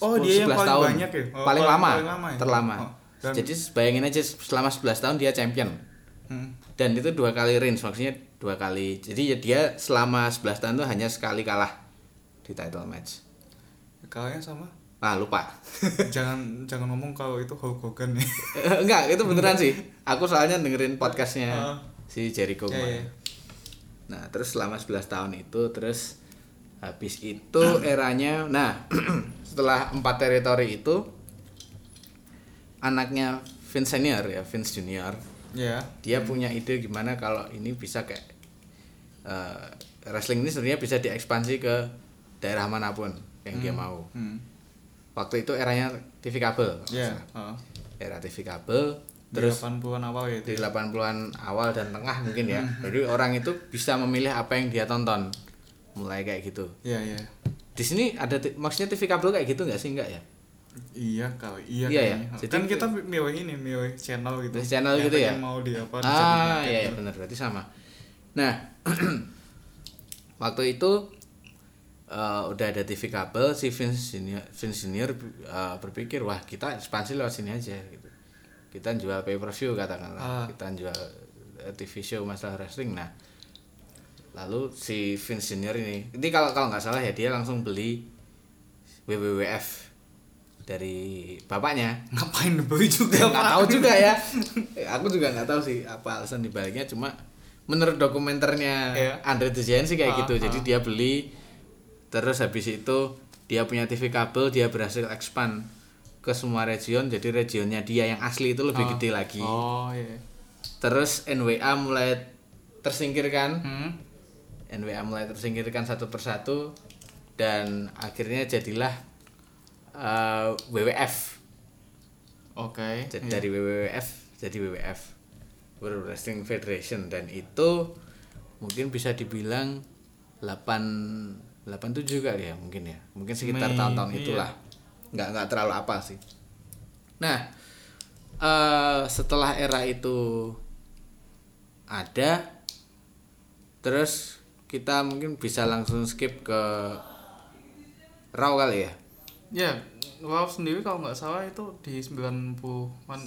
Oh, dia yang 11 paling tahun. banyak ya? Oh, paling, lama, paling lama ya? terlama. Oh, dan- Jadi bayangin aja selama 11 tahun dia champion. Hmm. Dan itu dua kali reigns, maksudnya dua kali. Jadi ya dia selama 11 tahun tuh hanya sekali kalah di title match. Kalahnya sama. Ah, lupa. jangan jangan ngomong kalau itu Hulk Hogan ya. Enggak, itu beneran sih. Aku soalnya dengerin podcastnya Oh. si Jericho kemarin. iya. Nah, terus selama 11 tahun itu terus habis itu eranya nah setelah empat teritori itu anaknya Vince Senior ya, Vince Junior Ya. dia punya ide gimana kalau ini bisa kayak eh, wrestling ini sebenarnya bisa diekspansi ke daerah mana pun yang dia mau. Hmm. Waktu itu eranya TV kabel. kalau Ya. nggak salah. Oh. Era TV kabel Terus terus 80-an awal ya di itu. 80-an awal dan tengah mungkin ya. Hmm. Jadi orang itu bisa memilih apa yang dia tonton. Mulai kayak gitu. Iya, iya. Di sini ada maksudnya TV kabel kayak gitu nggak sih enggak ya? Iya kali, iya, Iya ya? Jadi- kan kita milih ini, milih channel gitu. Channel Yang gitu ya? mau di apa? di ah iya, iya benar berarti sama nah waktu itu eh, udah ada TV kabel si Vince Junior, Vince Junior eh, berpikir wah kita ekspansi lewat sini aja gitu kita jual pay per view katakanlah Ah. kita jual eh, TV show masalah wrestling nah lalu si Vince Junior ini ini kalau kalau nggak salah ya dia langsung beli WWF dari bapaknya Ngapain beli juga? nggak tahu juga ya aku juga nggak tahu sih apa alasan dibaliknya cuma menurut dokumenternya Iya. Andre the Giant sih kayak Ah, gitu jadi ah. dia beli terus habis itu dia punya TV kabel dia berhasil expand ke semua region jadi regionnya dia yang asli itu lebih Ah. gede lagi Oh, iya. terus NWA mulai tersingkirkan Hmm. NWA mulai tersingkirkan satu persatu dan akhirnya jadilah eh, WWF Oke. Jadi iya. dari WWF jadi WWF World Wrestling Federation dan itu mungkin bisa dibilang 8 87 kali ya mungkin ya mungkin sekitar tahun-tahun iya. itulah nggak nggak terlalu apa sih nah eh setelah era itu ada terus kita mungkin bisa langsung skip ke Raw kali ya Ya, Wow sendiri kalau nggak salah itu di 90-an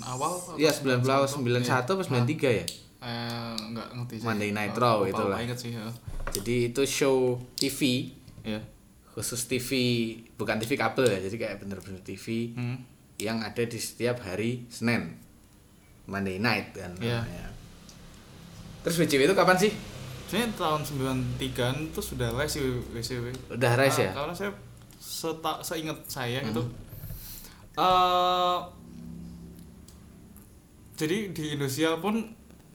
awal Iya 90 91 Iya. atau 93 ya Eh, nggak ngerti sih. Monday Night Raw itulah. sih, ya. Jadi itu show TV Iya. khusus TV bukan TV kabel ya jadi kayak bener-bener TV Hmm. yang ada di setiap hari Senin Monday night kan namanya. Terus WCW itu kapan sih? Sebenarnya tahun 93 itu sudah sih WCW. Udah rise ya? Karena saya seta, seingat saya Hmm. gitu. eh jadi di Indonesia pun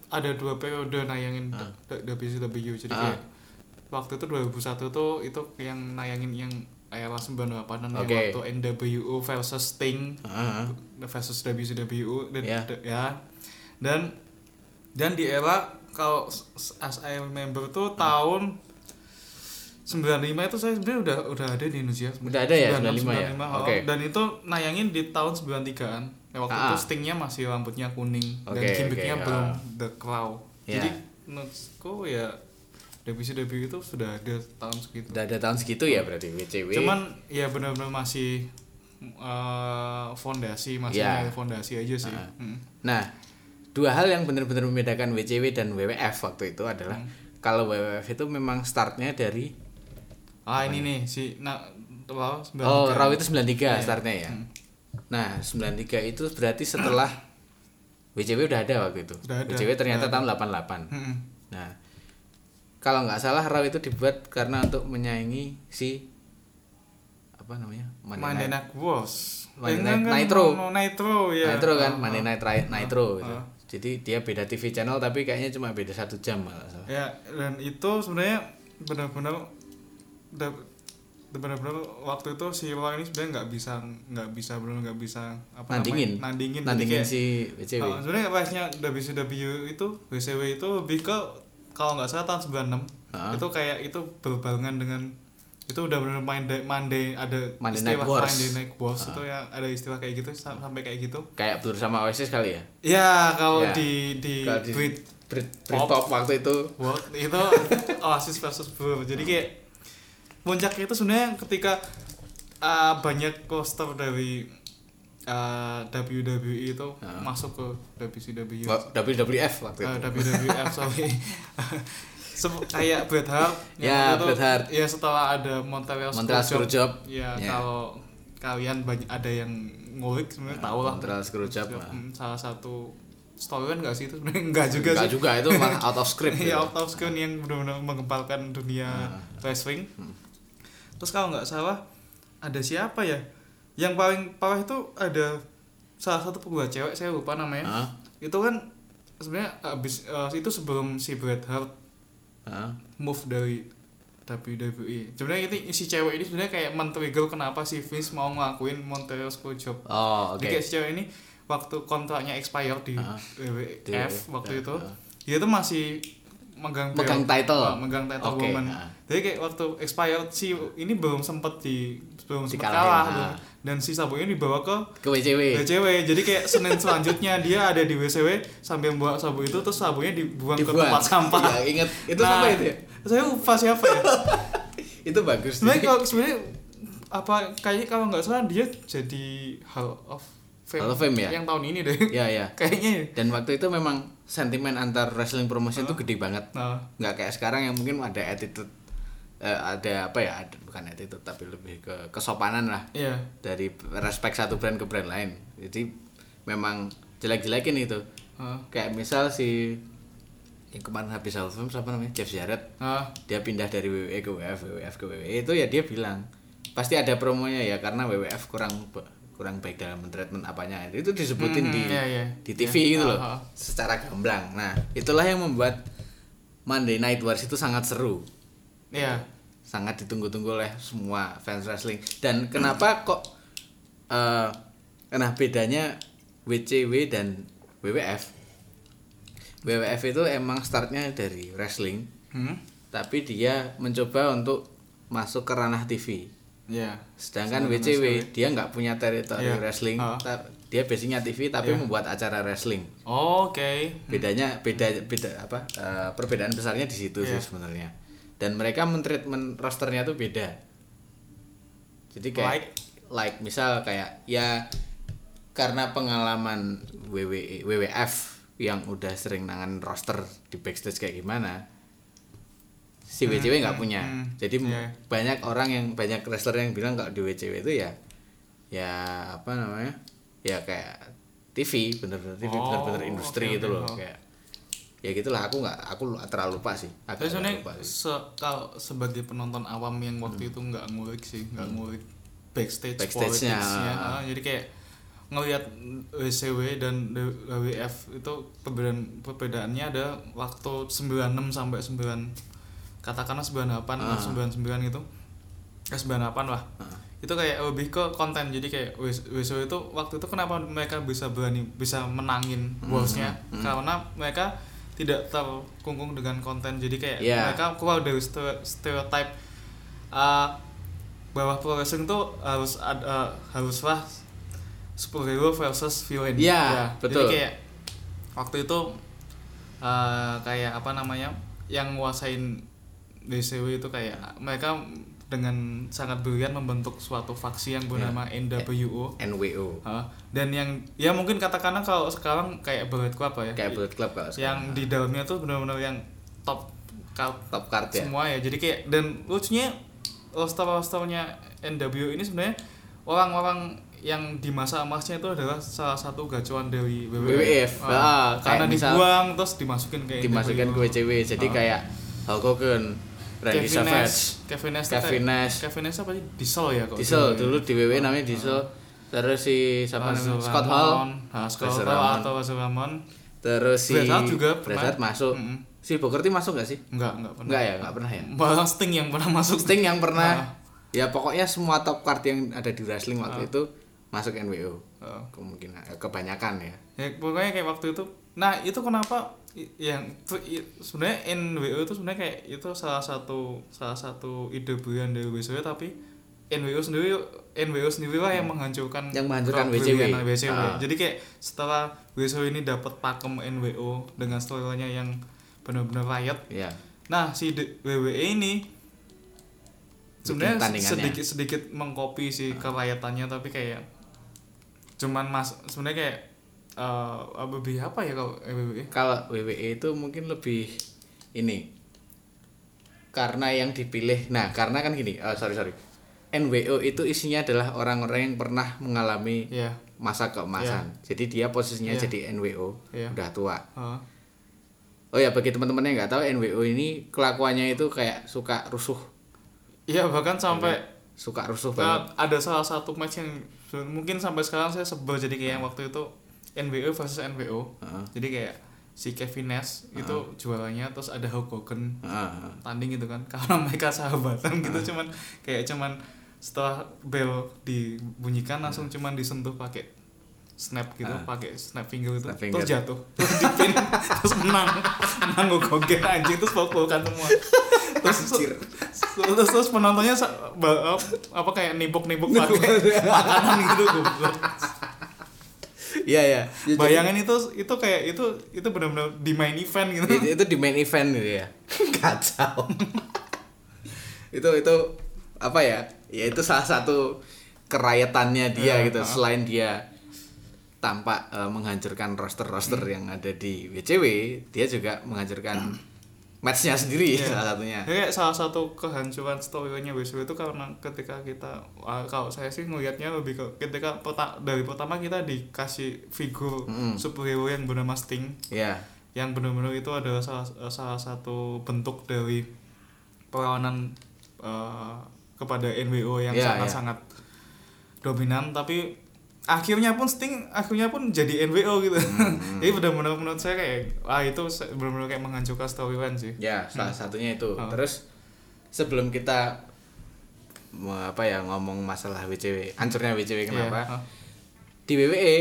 ada dua periode nayangin Ah. D- WCW jadi Ah. kayak waktu itu 2001 tuh itu yang nayangin yang era 98 an Oke. yang waktu NWO versus Sting Heeh. versus WCW dan Ya. d- ya dan dan di era kalau as I remember tuh tahun 95 itu saya sebenarnya udah udah ada di Indonesia Udah ada ya, 95 ya? 95, oh. Oke. dan itu nayangin di tahun 93an ya, waktu Ah. itu Stingnya masih rambutnya kuning dan Oke, gimmicknya oke, belum ah. The Claw Ya. jadi menurutku ya WCW itu sudah ada tahun segitu Udah ada tahun segitu ya berarti WCW. cuman ya benar-benar masih eh, fondasi masih Ya. fondasi aja sih Ah. Hmm. Nah, dua hal yang benar-benar membedakan WCW dan WWF waktu itu adalah Hmm. kalau WWF itu memang startnya dari ah ini nih si nah Raw 93. Oh, Raw itu 93 Iya. startnya ya. Hmm. Nah, 93 itu berarti setelah WCW udah ada waktu itu. Udah ada, WCW ternyata udah tahun 88. Mm-mm. Nah, kalau nggak salah Raw itu dibuat karena untuk menyaingi si apa namanya? Night Wars. Monday Eh, Night Nitro. no, no, Nitro ya. Nitro kan, ah. Night Ri- Nitro gitu. ah. Jadi dia beda TV channel tapi kayaknya cuma beda satu jam kalau nggak salah. Ya, dan itu sebenarnya benar-benar benar-benar waktu itu si Raw ini sebenarnya nggak bisa nggak bisa benar nggak bisa apa Nandingin. namanya nandingin Nandingin kayak- si WCW. Oh, sebenarnya pasnya WCW itu WCW itu lebih ke kalau nggak salah tahun 96 Ah. itu kayak itu berbarengan dengan itu udah benar main Monday ada Monday istilah Night Wars. Monday Night Wars itu ya ada istilah kayak gitu sam- sampai kayak gitu Kayak Blur sama Oasis kali ya. ya kalau Ya. di di, Kalau di Brit Brit, Pop. Britpop waktu itu World itu Oasis versus Blur jadi kayak puncaknya itu sebenarnya ketika uh, banyak poster dari uh, WWE itu Ah. masuk ke WCW WWF waktu uh, itu. WWF sorry kayak Bret Hart Ya, Bret Hart. ya setelah ada Montreal Montreal Screwjob. ya Ya. kalau kalian banyak ada yang ngulik sebenarnya tahu lah Montreal Screwjob. Salah satu storyline nggak sih itu sebenarnya enggak juga Enggak sih juga itu malah out of script. Iya, gitu. out of screen yang benar-benar menggemparkan dunia Ah. wrestling. Hmm. Terus kalau nggak salah ada siapa ya? Yang paling parah itu ada salah satu pembuat cewek saya lupa namanya. Itu kan sebenarnya habis eh, itu sebelum si Bret Hart move dari WWE. Sebenarnya ini si cewek ini sebenarnya kayak men-trigger kenapa si Vince mau ngelakuin Montreal Screwjob. Oh, oke. Jadi kayak si cewek ini waktu kontraknya expired di. WWF Di- waktu ya, itu, ah. dia tuh masih megang Megang title. Ah, megang title Oke, woman. ah. Jadi kayak waktu expired si ini belum sempet di belum sempet Dikalahin, kalah ah. belum. dan si sabuknya dibawa ke Ke WCW. WCW. Jadi kayak Senin selanjutnya dia ada di WCW sambil membawa sabuk itu terus sabuknya dibuang, ke Dibuang. tempat sampah. Iya, ingat. Itu Nah, apa itu ya? Saya lupa siapa ya. Itu bagus. sebenarnya kalau sebenarnya apa kayaknya kalau nggak salah dia jadi Hall of Fame, Hall of Fame ya? yang tahun ini deh. Ya, ya. kayaknya. Dan waktu itu memang sentimen antar wrestling promotion itu gede banget. nah nggak kayak sekarang yang mungkin ada attitude eh, ada apa ya ada, bukan attitude tapi lebih ke kesopanan lah. Iya. Dari respect satu brand ke brand lain. Jadi memang jelek-jelekin itu. Ah. kayak misal si yang kemarin habis Hall of Fame siapa namanya? Jeff Jarrett. Ah dia pindah dari WWE ke WWF WWF ke WWE itu ya dia bilang pasti ada promonya ya karena WWF kurang kurang baik dalam treatment apanya. Itu disebutin Mhm, di iya, iya. di TV Iya, gitu loh ah, ah. secara gamblang. Nah itulah yang membuat Monday Night Wars itu sangat seru. Iya sangat ditunggu-tunggu oleh semua fans wrestling. Dan kenapa kok eh nah bedanya WCW dan WWF WWF itu emang startnya dari wrestling. Hmm? Tapi dia mencoba untuk masuk ke ranah TV iya sedangkan WCW dia nggak punya teritori Iya. wrestling ta- dia basicnya TV tapi Iya. membuat acara wrestling oke bedanya beda beda apa eh, perbedaan besarnya di situ sih Iya. sebenarnya dan mereka mentreatment rosternya tuh beda jadi kayak Like? like misal kayak ya karena pengalaman WWE WWF yang udah sering nangan roster di backstage kayak gimana si Hmm, WCW nggak hmm, punya hmm. jadi Iya. banyak orang yang banyak wrestler yang bilang kalau di WCW itu ya ya apa namanya ya kayak TV bener-bener TV Oh, bener-bener industri oke, gitu oke, loh oh. kayak ya gitulah aku nggak aku terlalu lupa sih tapi agak sebenarnya lupa sih se- kalau sebagai penonton awam yang waktu itu nggak ngulik sih nggak ngulik backstage Hmm. Backstage-nya, politics-nya. ah. Ah, jadi kayak ngelihat WCW dan WWF itu perbedaan perbedaannya ada waktu 96 sampai 9 katakanlah 98 Ah. atau 99 gitu eh 98 lah Ah. itu kayak lebih ke konten jadi kayak WCW itu waktu itu kenapa mereka bisa berani bisa menangin Hmm, bosnya hmm. karena mereka tidak terkungkung dengan konten jadi kayak Iya. mereka keluar dari stereo- stereotype uh, bahwa pro wrestling tuh harus ada haruslah superhero versus villain Iya, betul. jadi kayak waktu itu uh, kayak apa namanya yang nguasain DCW itu kayak mereka dengan sangat brilian membentuk suatu faksi yang bernama NWO NWO Hah? dan yang ya mungkin katakanlah kalau sekarang kayak Bullet Club apa ya. Kayak Bullet Club kalau yang sekarang. di dalamnya tuh benar-benar yang top card top card ya. semua ya. Jadi kayak dan lucunya roster rosternya NWO ini sebenarnya orang-orang yang di masa emasnya itu adalah salah satu gacuan dari WWF, WWF. Ah, Ah, karena misal- dibuang terus dimasukin ke Dimasukin ke NWO. WCW. Jadi kayak Hulk Hogan, Randy Kevin Savage, Nash Kevin Nash Kevin Nash. Kevin Nash apa sih Diesel ya kok Diesel dulu di WWE namanya Diesel. Terus si siapa Razor namanya? Scott. Hall. Ah, Scott Hall atau Razor Ramon Terus si Bret Hart juga Bret. Hart masuk. Mm-mm. Si Booker T masuk gak sih? enggak enggak pernah Enggak ya, enggak pernah ya. malah Sting yang pernah masuk Sting yang Ah. pernah ya pokoknya semua top card yang ada di wrestling waktu itu masuk NWO. Ah. Kemungkinan kebanyakan ya. ya pokoknya kayak waktu itu nah itu kenapa yang sebenarnya NWO itu sebenarnya kayak itu salah satu salah satu ide brilian dari WCW tapi NWO sendiri NWO sendiri lah yang menghancurkan Yang menghancurkan WCW. WCW. Ah. jadi kayak setelah WCW ini dapat pakem NWO dengan storyline yang benar-benar riot Iya. nah si WWE ini sebenarnya sedikit sedikit mengcopy si kerayatannya tapi kayak cuman mas sebenarnya kayak eh lebih apa ya kalau WWE Kalau WWE itu mungkin lebih ini karena yang dipilih. Nah, karena kan gini, eh, sorry sorry. NWO itu isinya adalah orang-orang yang pernah mengalami ya masa keemasan. Jadi dia posisinya Iya. jadi NWO, Iya. udah tua. Heeh. Oh ya bagi teman-teman yang nggak tahu NWO ini kelakuannya itu kayak suka rusuh, iya bahkan sampai suka rusuh eh, banget. ada salah satu match yang mungkin sampai sekarang saya sebel jadi kayak yang waktu itu NWO versus NWO Heeh. jadi kayak si Kevin Nash itu jualannya terus ada Hulk Hogan Heeh. tanding gitu kan. Karena mereka sahabatan gitu cuman kayak cuman setelah bell dibunyikan langsung cuman disentuh pakai snap gitu Ah. pakai snap finger itu Snap finger. terus jatuh. Terus dipin terus menang. Menang gogen anjing. Terus peluk-pelukan semua. Terus terus terus penontonnya apa kayak nibuk-nibuk pakai makanan gitu goblok Iya ya. bayangin itu itu kayak itu itu benar-benar di main event gitu itu, itu di main event gitu ya kacau itu itu apa ya ya itu salah satu kerayatannya dia Ya, gitu ah. selain dia tampak eh, menghancurkan roster-roster Hmm. yang ada di WCW dia juga menghancurkan matchnya sendiri Iya. salah satunya. Ya, kayak salah satu kehancuran story-nya WCW itu karena ketika kita ah, kalau saya sih ngelihatnya lebih ke ketika peta, dari pertama kita dikasih figur Mm-mm. superhero yang bernama Sting. Ya yang benar-benar itu adalah salah, salah satu bentuk dari perlawanan eh, kepada NWO yang Iya, sangat-sangat dominan. Tapi akhirnya pun Sting akhirnya pun jadi NWO gitu. Hmm. jadi benar-benar menurut saya kayak ah itu benar-benar kayak menghancurkan storyline sih. Ya salah satunya itu. Oh. terus sebelum kita mau apa ya ngomong masalah WCW hancurnya WCW kenapa Iya, ah. di WWE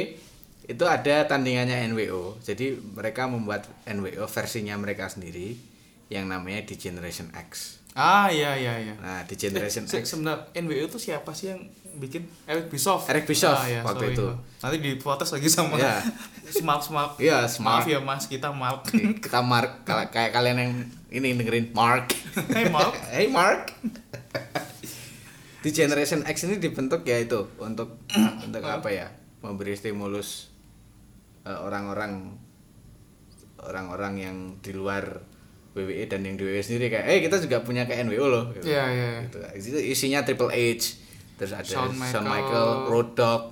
itu ada tandingannya NWO jadi mereka membuat NWO versinya mereka sendiri yang namanya di Generation X Ah iya iya iya. nah di Generation Se- X Sebenarnya NWO itu siapa sih yang bikin Eric Bischoff? Eric Bischoff iya, waktu sorry. itu. Nanti diprotes lagi sama Iya. Smart Smart. Iya, Smart. Maaf ya Mas, kita Mark. kita Mark kayak kalian yang ini dengerin Mark Hey Mark. hey Mark di Generation X ini dibentuk ya itu untuk untuk apa ya memberi stimulus eh, orang-orang orang-orang yang di luar WWE dan yang di WWE sendiri kayak eh kita juga punya kayak NWO loh gitu. Iya iya. iya. Gitu. Itu isinya Triple H terus ada Shawn Shawn Michael. Michael, Road Dogg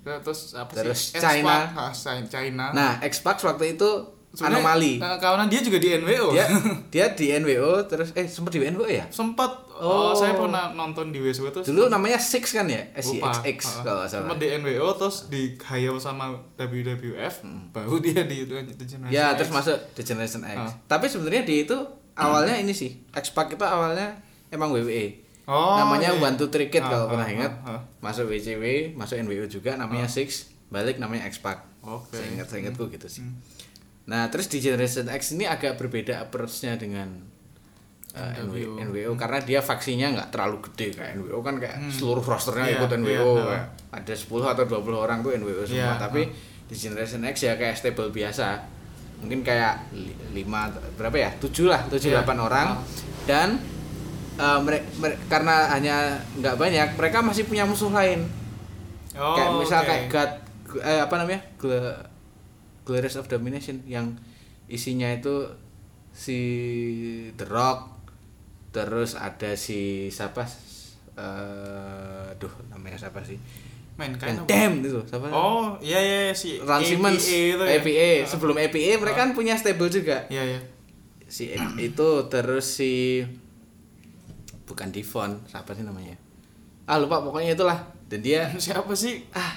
Terus apa Terus sih? China. X-Pac. Ah, China. China. nah X-Pac waktu itu Sebenarnya, anomali karena dia juga di NWO. dia dia di NWO terus eh sempat di NWO ya Sempat Oh. oh. saya pernah nonton di WSW itu dulu namanya Six kan ya Lupa. SCXX Ah, kalau salah Sempat di NWO terus di hire sama WWF, baru dia di itu di Generation ya X. terus masuk The Generation X Ah. tapi sebenarnya di itu awalnya ini sih X-Pac itu awalnya emang WWE Oh, namanya iya, iya. One Two Three Kid Ah, kalau ah, pernah ah, ingat ah. masuk WCW masuk NWO juga namanya Six balik namanya X-Pac Oke. saya ingat saya ingatku gitu sih Hmm. Nah terus di Generation X ini agak berbeda approach-nya dengan uh, NWO. NWO. NWO karena dia faksinya nggak terlalu gede. Kayak NWO kan kayak seluruh rosternya Iya, ikut NWO iya, kayak ada 10 atau 20 orang tuh NWO semua. Iya, tapi di Generation X ya kayak stable biasa. Mungkin kayak 5 berapa ya? 7 lah 7 Iya. 8 orang. Dan uh, mere- mere- karena hanya nggak banyak mereka masih punya musuh lain. Oh, kayak misal oke. kayak God eh, apa namanya? Gl- Glorious of Domination yang isinya itu si The Rock terus ada si siapa? Eh duh namanya siapa sih? Mankind damn itu siapa? Oh, iya iya iya, si Ron Simmons. itu ya. APA sebelum APA mereka kan punya stable juga. Iya iya. si itu terus si bukan Devon siapa sih namanya? Ah lupa pokoknya itulah. Dan dia Siapa sih? ah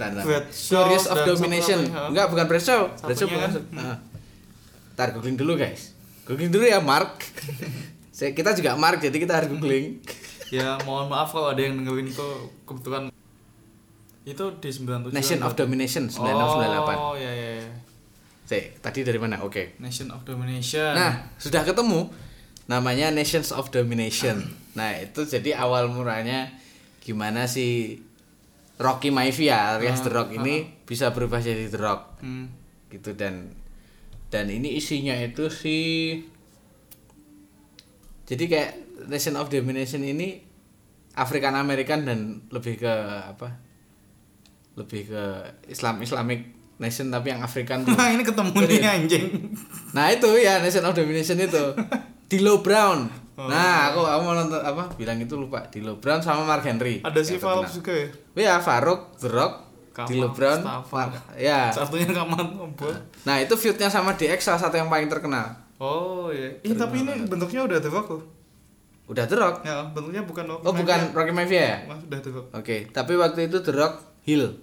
Bradshaw Glorious of Domination. enggak bukan Bradshaw Bradshaw bukan kan? Heeh. ntar googling dulu guys. Googling dulu ya Mark. Saya kita juga Mark jadi kita harus googling. Ya mohon maaf kalau ada yang dengerin itu kebetulan. Itu di 97 Nation of Domination 9698 Oh, iya iya iya. Saya, tadi dari mana? Oke. Nation of Domination. Nah, sudah ketemu. Namanya Nations of Domination. Nah, itu jadi awal muranya gimana si Rocky Maivia alias Ah, The Rock ini bisa berubah jadi The Rock Hmm. gitu dan dan ini isinya itu si jadi kayak Nation of Domination ini African American dan lebih ke apa? Lebih ke Islam Islamic nation tapi yang African tuh. Nah, ini ketemu nih anjing. Nah itu ya Nation of Domination itu Dilo Brown. Nah aku aku mau nonton apa bilang itu lupa Dilo Brown sama Mark Henry. Ada si terkenal. juga ya. Ya Faruk, The Rock, Dilo Brown, Mustafa. Mar- ya. Satunya kaman ngobrol. Nah itu feudnya sama DX salah satu yang paling terkenal. Oh iya. Ih, tapi ini bentuknya udah The Rock loh. Udah The Rock. Ya, bentuknya bukan Rock. Oh bukan Rocky Maivia ya? Mas udah The Rock. Oke, tapi waktu itu The Rock heel.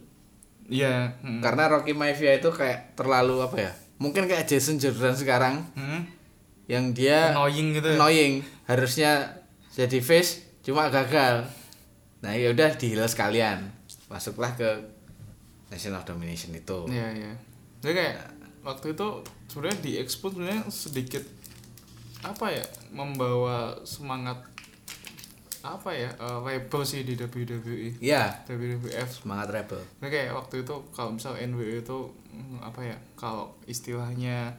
Iya. Hmm. Karena Rocky Maivia itu kayak terlalu apa ya? Mungkin kayak Jason Jordan sekarang Hmm. Yang dia Annoying gitu ya. annoying. Harusnya jadi face cuma gagal. Nah ya udah di heal sekalian. Masuklah ke Nation of Domination itu. Iya, iya. Jadi kayak waktu itu sebenarnya di expose sebenarnya sedikit apa ya membawa semangat apa ya eh, rebel sih di WWE ya WWF semangat rebel. Nah, kayak waktu itu kalau misal NWO itu mm, apa ya kalau istilahnya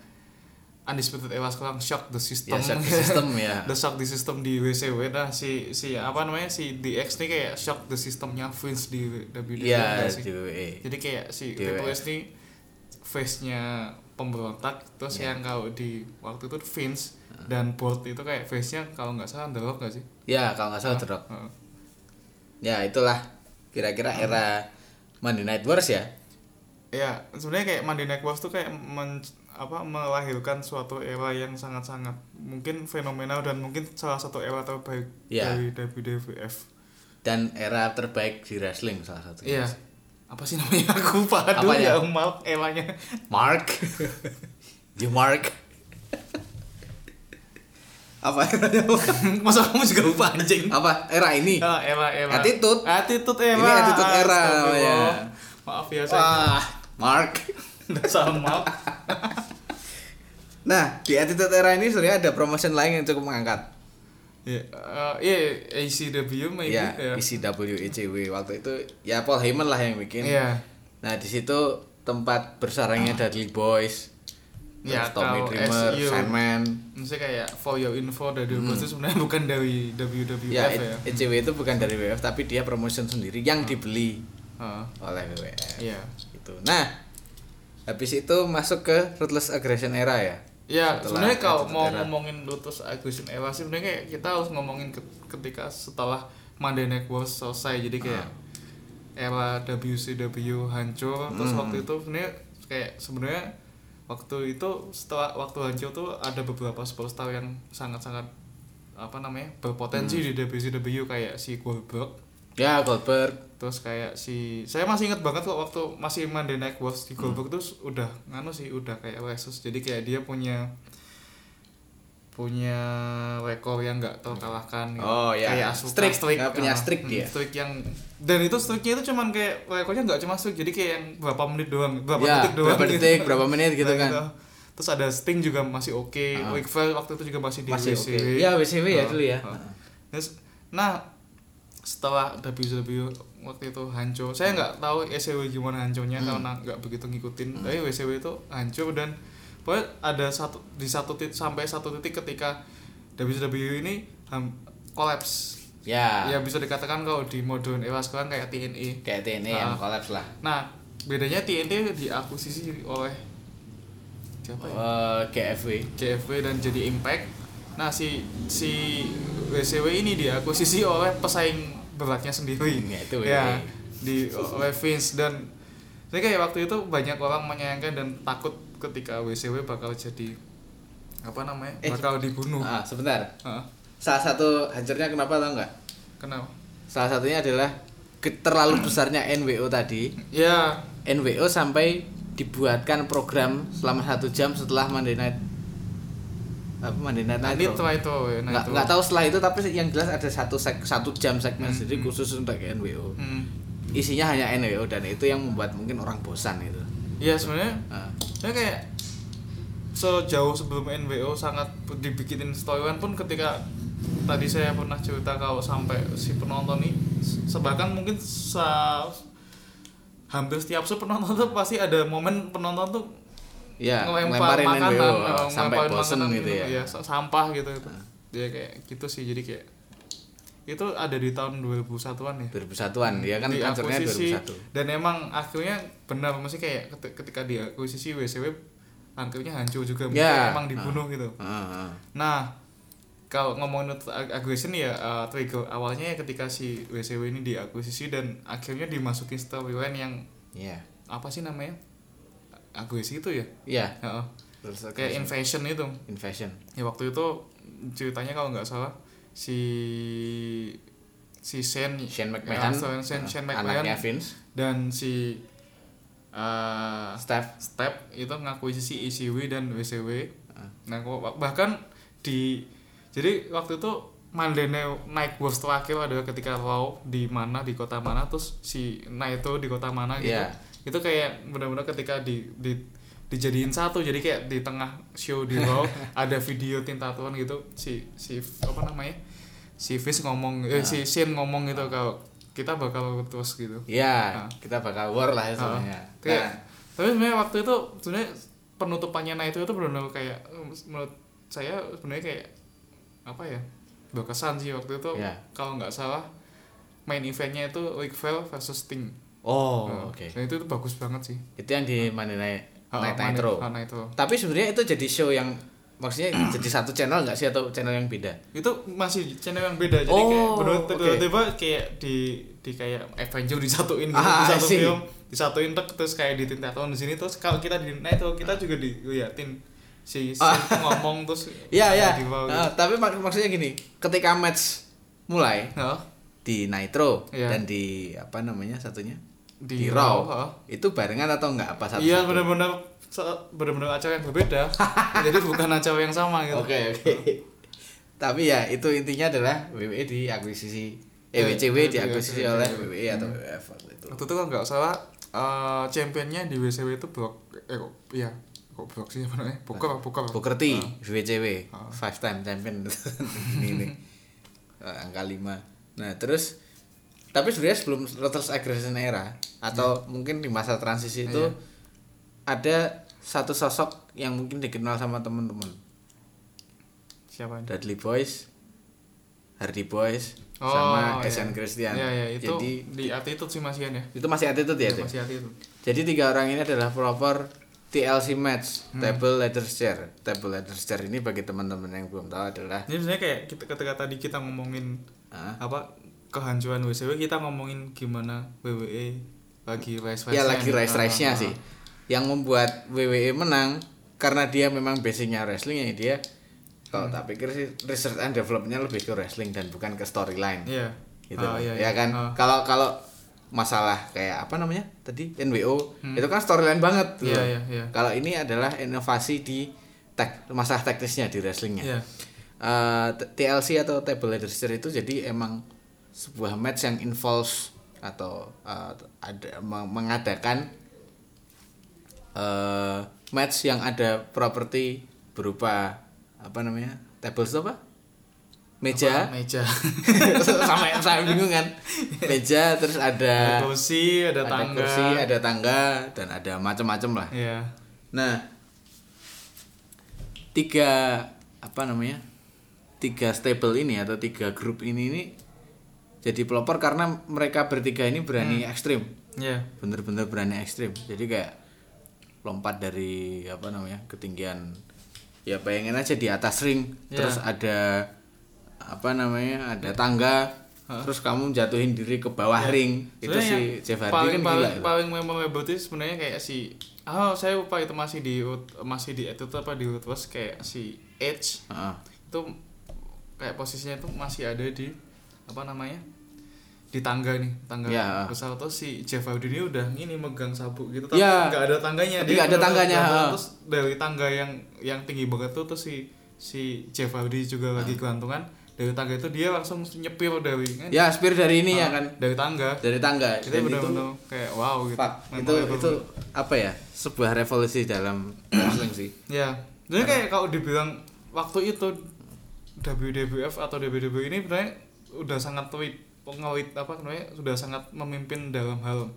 undisputed era sekarang shock the system. Ya shock the system ya. The shock the system di WCW nah si si apa namanya si DX nih kayak shock the systemnya Vince di WWE di WWE jadi kayak si DWF. Triple H nih face nya pemberontak terus Ya. yang kalau di waktu itu Vince dan Bolt itu kayak face nya kalau nggak salah The Rock nggak sih? Ya kalau nggak salah The Rock. Heeh. ya itulah kira-kira era Monday Night Wars ya. Ya, sebenarnya kayak Monday Night Wars tuh kayak men, apa melahirkan suatu era yang sangat-sangat mungkin fenomenal dan mungkin salah satu era terbaik Ya. dari WWF. dan era terbaik di wrestling salah satunya Iya. Apa sih namanya? Aku lupa aduh ya Mark eranya. Mark you Mark apa eranya Masa kamu juga lupa anjing? apa era ini Ah, era era. Attitude. Attitude era. Ini attitude era namanya. Maaf ya saya. wah Mark Dasar Mark. Nah, di Attitude Era ini sebenarnya ada promotion lain yang cukup mengangkat. Ya, eh, iya ACW maybe. Ya, ya. ECW, ECW waktu itu ya Paul Heyman lah yang bikin. Iya. Nah, di situ tempat bersarangnya Dudley Boys, Ya, terus Tommy Dreamer, SU. Sandman. Maksudnya kayak for your info dari hmm. itu sebenarnya bukan dari WWF Ya, ya. ECW itu bukan dari WWF tapi dia promotion sendiri yang dibeli Heeh. oleh WWF. Iya. Gitu. Nah, habis itu masuk ke Ruthless Aggression Era ya. Ya, sebenarnya kalau mau Era. ngomongin Lotus Aggression Era sih sebenarnya kayak kita harus ngomongin ke- ketika setelah Monday Night Wars selesai. Jadi kayak era WCW hancur terus Hmm. waktu itu sebenarnya kayak sebenarnya waktu itu setelah waktu hancur tuh ada beberapa superstar yang sangat-sangat apa namanya berpotensi Hmm. di WCW kayak si Goldberg Ya, Goldberg. Terus kayak si saya masih ingat banget kok waktu masih Monday Night Wars di Goldberg tuh udah nganu sih udah kayak Lesus jadi kayak dia punya punya rekor yang nggak terkalahkan gitu. Oh, ya. kayak Asuka Streak, nggak punya ah, streak hmm, dia. streak yang dan itu streaknya itu cuman kayak rekornya nggak cuma streak jadi kayak yang berapa menit doang berapa Ya, detik doang berapa gitu. detik, berapa menit gitu Nah, kan. terus ada Sting juga masih oke Ah. Ric Flair waktu itu juga masih di Masih WCW oke. Ya, WCW ya Ah, dulu ya. ah. Terus, nah setelah WCW waktu itu hancur saya nggak tahu ECW gimana hancurnya Hmm. karena nggak begitu ngikutin tapi WCW itu hancur dan pokoknya ada satu di satu titik sampai satu titik ketika WCW ini ham, kolaps Ya. ya bisa dikatakan kalau di modern era sekarang kayak TNI Kayak TNI yang Ah. kolaps lah. nah bedanya TNT diakuisisi oleh siapa ya? Eh, GFW. JFW dan jadi Impact. Nah si si WCW ini diakuisisi oleh pesaing beratnya sendiri. Ya, itu ya. Di oleh Vince dan saya kayak waktu itu banyak orang menyayangkan dan takut ketika WCW bakal jadi apa namanya Eh, bakal dibunuh Ah, sebentar. Heeh. Salah satu hancurnya kenapa tau nggak? kenapa Salah satunya adalah terlalu besarnya NWO tadi. ya NWO sampai dibuatkan program selama satu jam setelah Monday Night apa Monday Night nah, Nitro. itu nah, nggak itu. nggak tahu setelah itu tapi yang jelas ada satu sek, satu jam segmen sendiri khusus untuk NWO Hmm. isinya hanya NWO dan itu yang membuat mungkin orang bosan itu Iya sebenarnya Ah. saya kayak sejauh sebelum NWO sangat dibikinin storyline pun ketika tadi saya pernah cerita kalau sampai si penonton nih sebahkan mungkin sa hampir setiap show penonton tuh pasti ada momen penonton tuh ya ngelempar makanan NWO eh, sampai ngelemparin bosen makanan gitu ya. Iya, sa- sampah gitu itu dia kayak gitu sih jadi kayak itu ada di tahun 2001-an ya. 2001an dia kan Di akuisisi, 2001 dan emang akhirnya benar masih kayak keti- ketika di akuisisi WCW akhirnya hancur juga mungkin Ya. emang dibunuh gitu. Ah, ah. nah kalau ngomongin aggression ya uh, trigger awalnya ya ketika si WCW ini diakuisisi dan akhirnya dimasukin storyline yang Iya. apa sih namanya agresi itu ya Iya. Heeh. Terus kayak invasion itu invasion. ya waktu itu ceritanya kalau nggak salah si si Shane Shane McMahon, ya, Shane, Shane ah, McMahon anaknya Vince, dan si uh, Steph. Step itu ngakuisisi ECW dan WCW. Ah. Nah, bahkan di jadi waktu itu Monday Night Wars terakhir adalah ketika Raw di mana di kota mana terus si Naito di kota mana gitu. Iya. Itu kayak benar-benar ketika di di dijadiin satu jadi kayak di tengah show di Raw ada video tintatuan gitu si si apa namanya si Vince ngomong eh, si Shane ngomong gitu kalau kita bakal terus gitu. Iya, Ah. kita bakal war lah ya sebenarnya. Kayak, Nah, tapi sebenarnya waktu itu sebenarnya penutupannya nah itu itu benar-benar kayak menurut saya sebenarnya kayak apa ya berkesan sih waktu itu. Iya. kalau nggak salah main eventnya itu Ric Flair versus Sting oh, Nah, oke. dan itu tuh bagus banget sih Itu yang di Monday Night, Ah, Night Nitro. ah, Nitro. Tapi sebenarnya itu jadi show yang maksudnya jadi satu channel nggak sih atau channel yang beda? itu masih channel yang beda jadi Oh, kayak tiba-tiba kayak di di kayak Avenger disatuin gitu, Ah, di satu see. film disatuin tek terus kayak di tahun di sini terus kalau kita di Nitro kita juga diliatin si, si ngomong terus Iya, iya. di bawah gitu. Ah, tapi mak- maksudnya gini, ketika match mulai Nah, di Nitro Iya. dan di apa namanya satunya? Di Di, Raw, Raw. ah. Itu barengan atau enggak apa satu? Iya benar-benar benar-benar acara yang berbeda. Jadi bukan acara yang sama gitu. Oke, oke. Tapi ya itu intinya adalah WWE diakuisisi eh Eh, WCW eh, diakuisisi eh, oleh eh, WWE atau WWF waktu itu. Waktu itu kalau nggak salah eh, championnya di WCW itu Brock eh kok iya kok Brock sih namanya? Booker Booker. Booker T, WCW, Ah. five time champion ini nih. Eh, angka 5. Nah, terus tapi sebenarnya sebelum Ruthless Aggression era atau mungkin di masa transisi itu Iya. ada satu sosok yang mungkin dikenal sama teman-teman. Siapa ini? Dudley Boys, Hardy Boys, Oh, sama iya. Asian Christian. Iya, iya, itu Jadi di attitude sih masih ya. itu masih attitude ya, Iya, Dek? masih attitude. Jadi tiga orang ini adalah proper TLC match, Hmm. table ladder chair. Table ladder chair ini bagi teman-teman yang belum tahu adalah Ini sebenarnya kayak kita ketika tadi kita ngomongin ah, apa kehancuran WCW kita ngomongin gimana WWE lagi rise rise ya lagi rise rise nya sih. Yang membuat WWE menang karena dia memang basicnya wrestling ya dia kalau Hmm. tak pikir sih research and developmentnya lebih ke wrestling dan bukan ke storyline. Iya. gitu Ah, iya, ya iya. kan Ah. kalau kalau masalah kayak apa namanya tadi NWO itu kan storyline banget tuh. Hmm. Iya, iya, iya. kalau ini adalah inovasi di tek masalah teknisnya di wrestlingnya Iya. Eh, T- TLC atau table ladder chair itu jadi emang sebuah match yang involves atau eh, ada meng- mengadakan eh match yang ada properti berupa apa namanya tables itu apa meja Apa? meja. sama saya bingung kan meja terus ada ada kursi, ada, ada tangga. kursi ada tangga dan ada macam-macam lah Iya. nah tiga apa namanya tiga stable ini atau tiga grup ini ini jadi pelopor karena mereka bertiga ini berani ekstrim. Iya. bener-bener berani ekstrim. Jadi kayak lompat dari apa namanya ketinggian ya bayangin aja di atas ring Iya. terus ada apa namanya ada tangga terus kamu jatuhin diri ke bawah ring. Itu si Jeff Hardy paling kan paling gila paling memorable itu sebenarnya kayak si oh saya lupa itu masih di masih di itu apa di kayak si Edge Heeh. itu kayak posisinya itu masih ada di apa namanya di tangga nih tangga Ya. besar. Tuh si Jeff Hardy ini udah ini megang sabuk gitu Ya. tapi nggak ada tangganya. Tapi nggak ada tangganya, terus dari tangga yang yang tinggi banget tuh tuh si si Jeff Hardy juga lagi gelantungan dari tangga itu dia langsung nyepir dari kan ya spear dari ini ya kan? dari tangga. Dari tangga. Itu Dan benar-benar kayak wow gitu. Pak, itu Memorable. itu apa ya? Sebuah revolusi dalam wrestling sih. Ya. Jadi kayak kalau dibilang waktu itu WWF atau WWE ini sebenarnya udah sangat tweet pengawit apa namanya sudah sangat memimpin dalam hal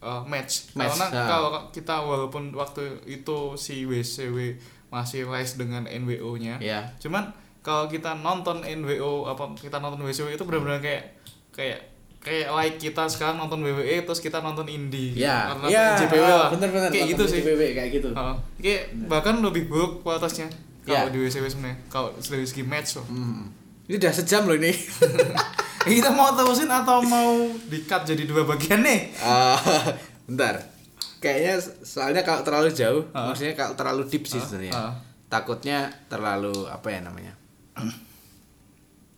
uh, match. Match, karena ya. kalau kita walaupun waktu itu si WCW masih rise dengan NWO-nya ya cuman kalau kita nonton NWO apa kita nonton WCW itu benar-benar kayak kayak kayak like kita sekarang nonton WWE terus kita nonton indie ya karena ya JPW lah bener bener kayak gitu sih JPW kayak gitu Heeh. kayak bahkan lebih buruk kualitasnya Ya. kalau di WCW sebenarnya kalau dari segi match loh Hmm. Ini udah sejam loh ini kita mau terusin atau mau di cut jadi dua bagian nih Ah, bentar kayaknya soalnya kalau terlalu jauh Ah. maksudnya kalau terlalu deep sih sebenarnya ah. takutnya terlalu apa ya namanya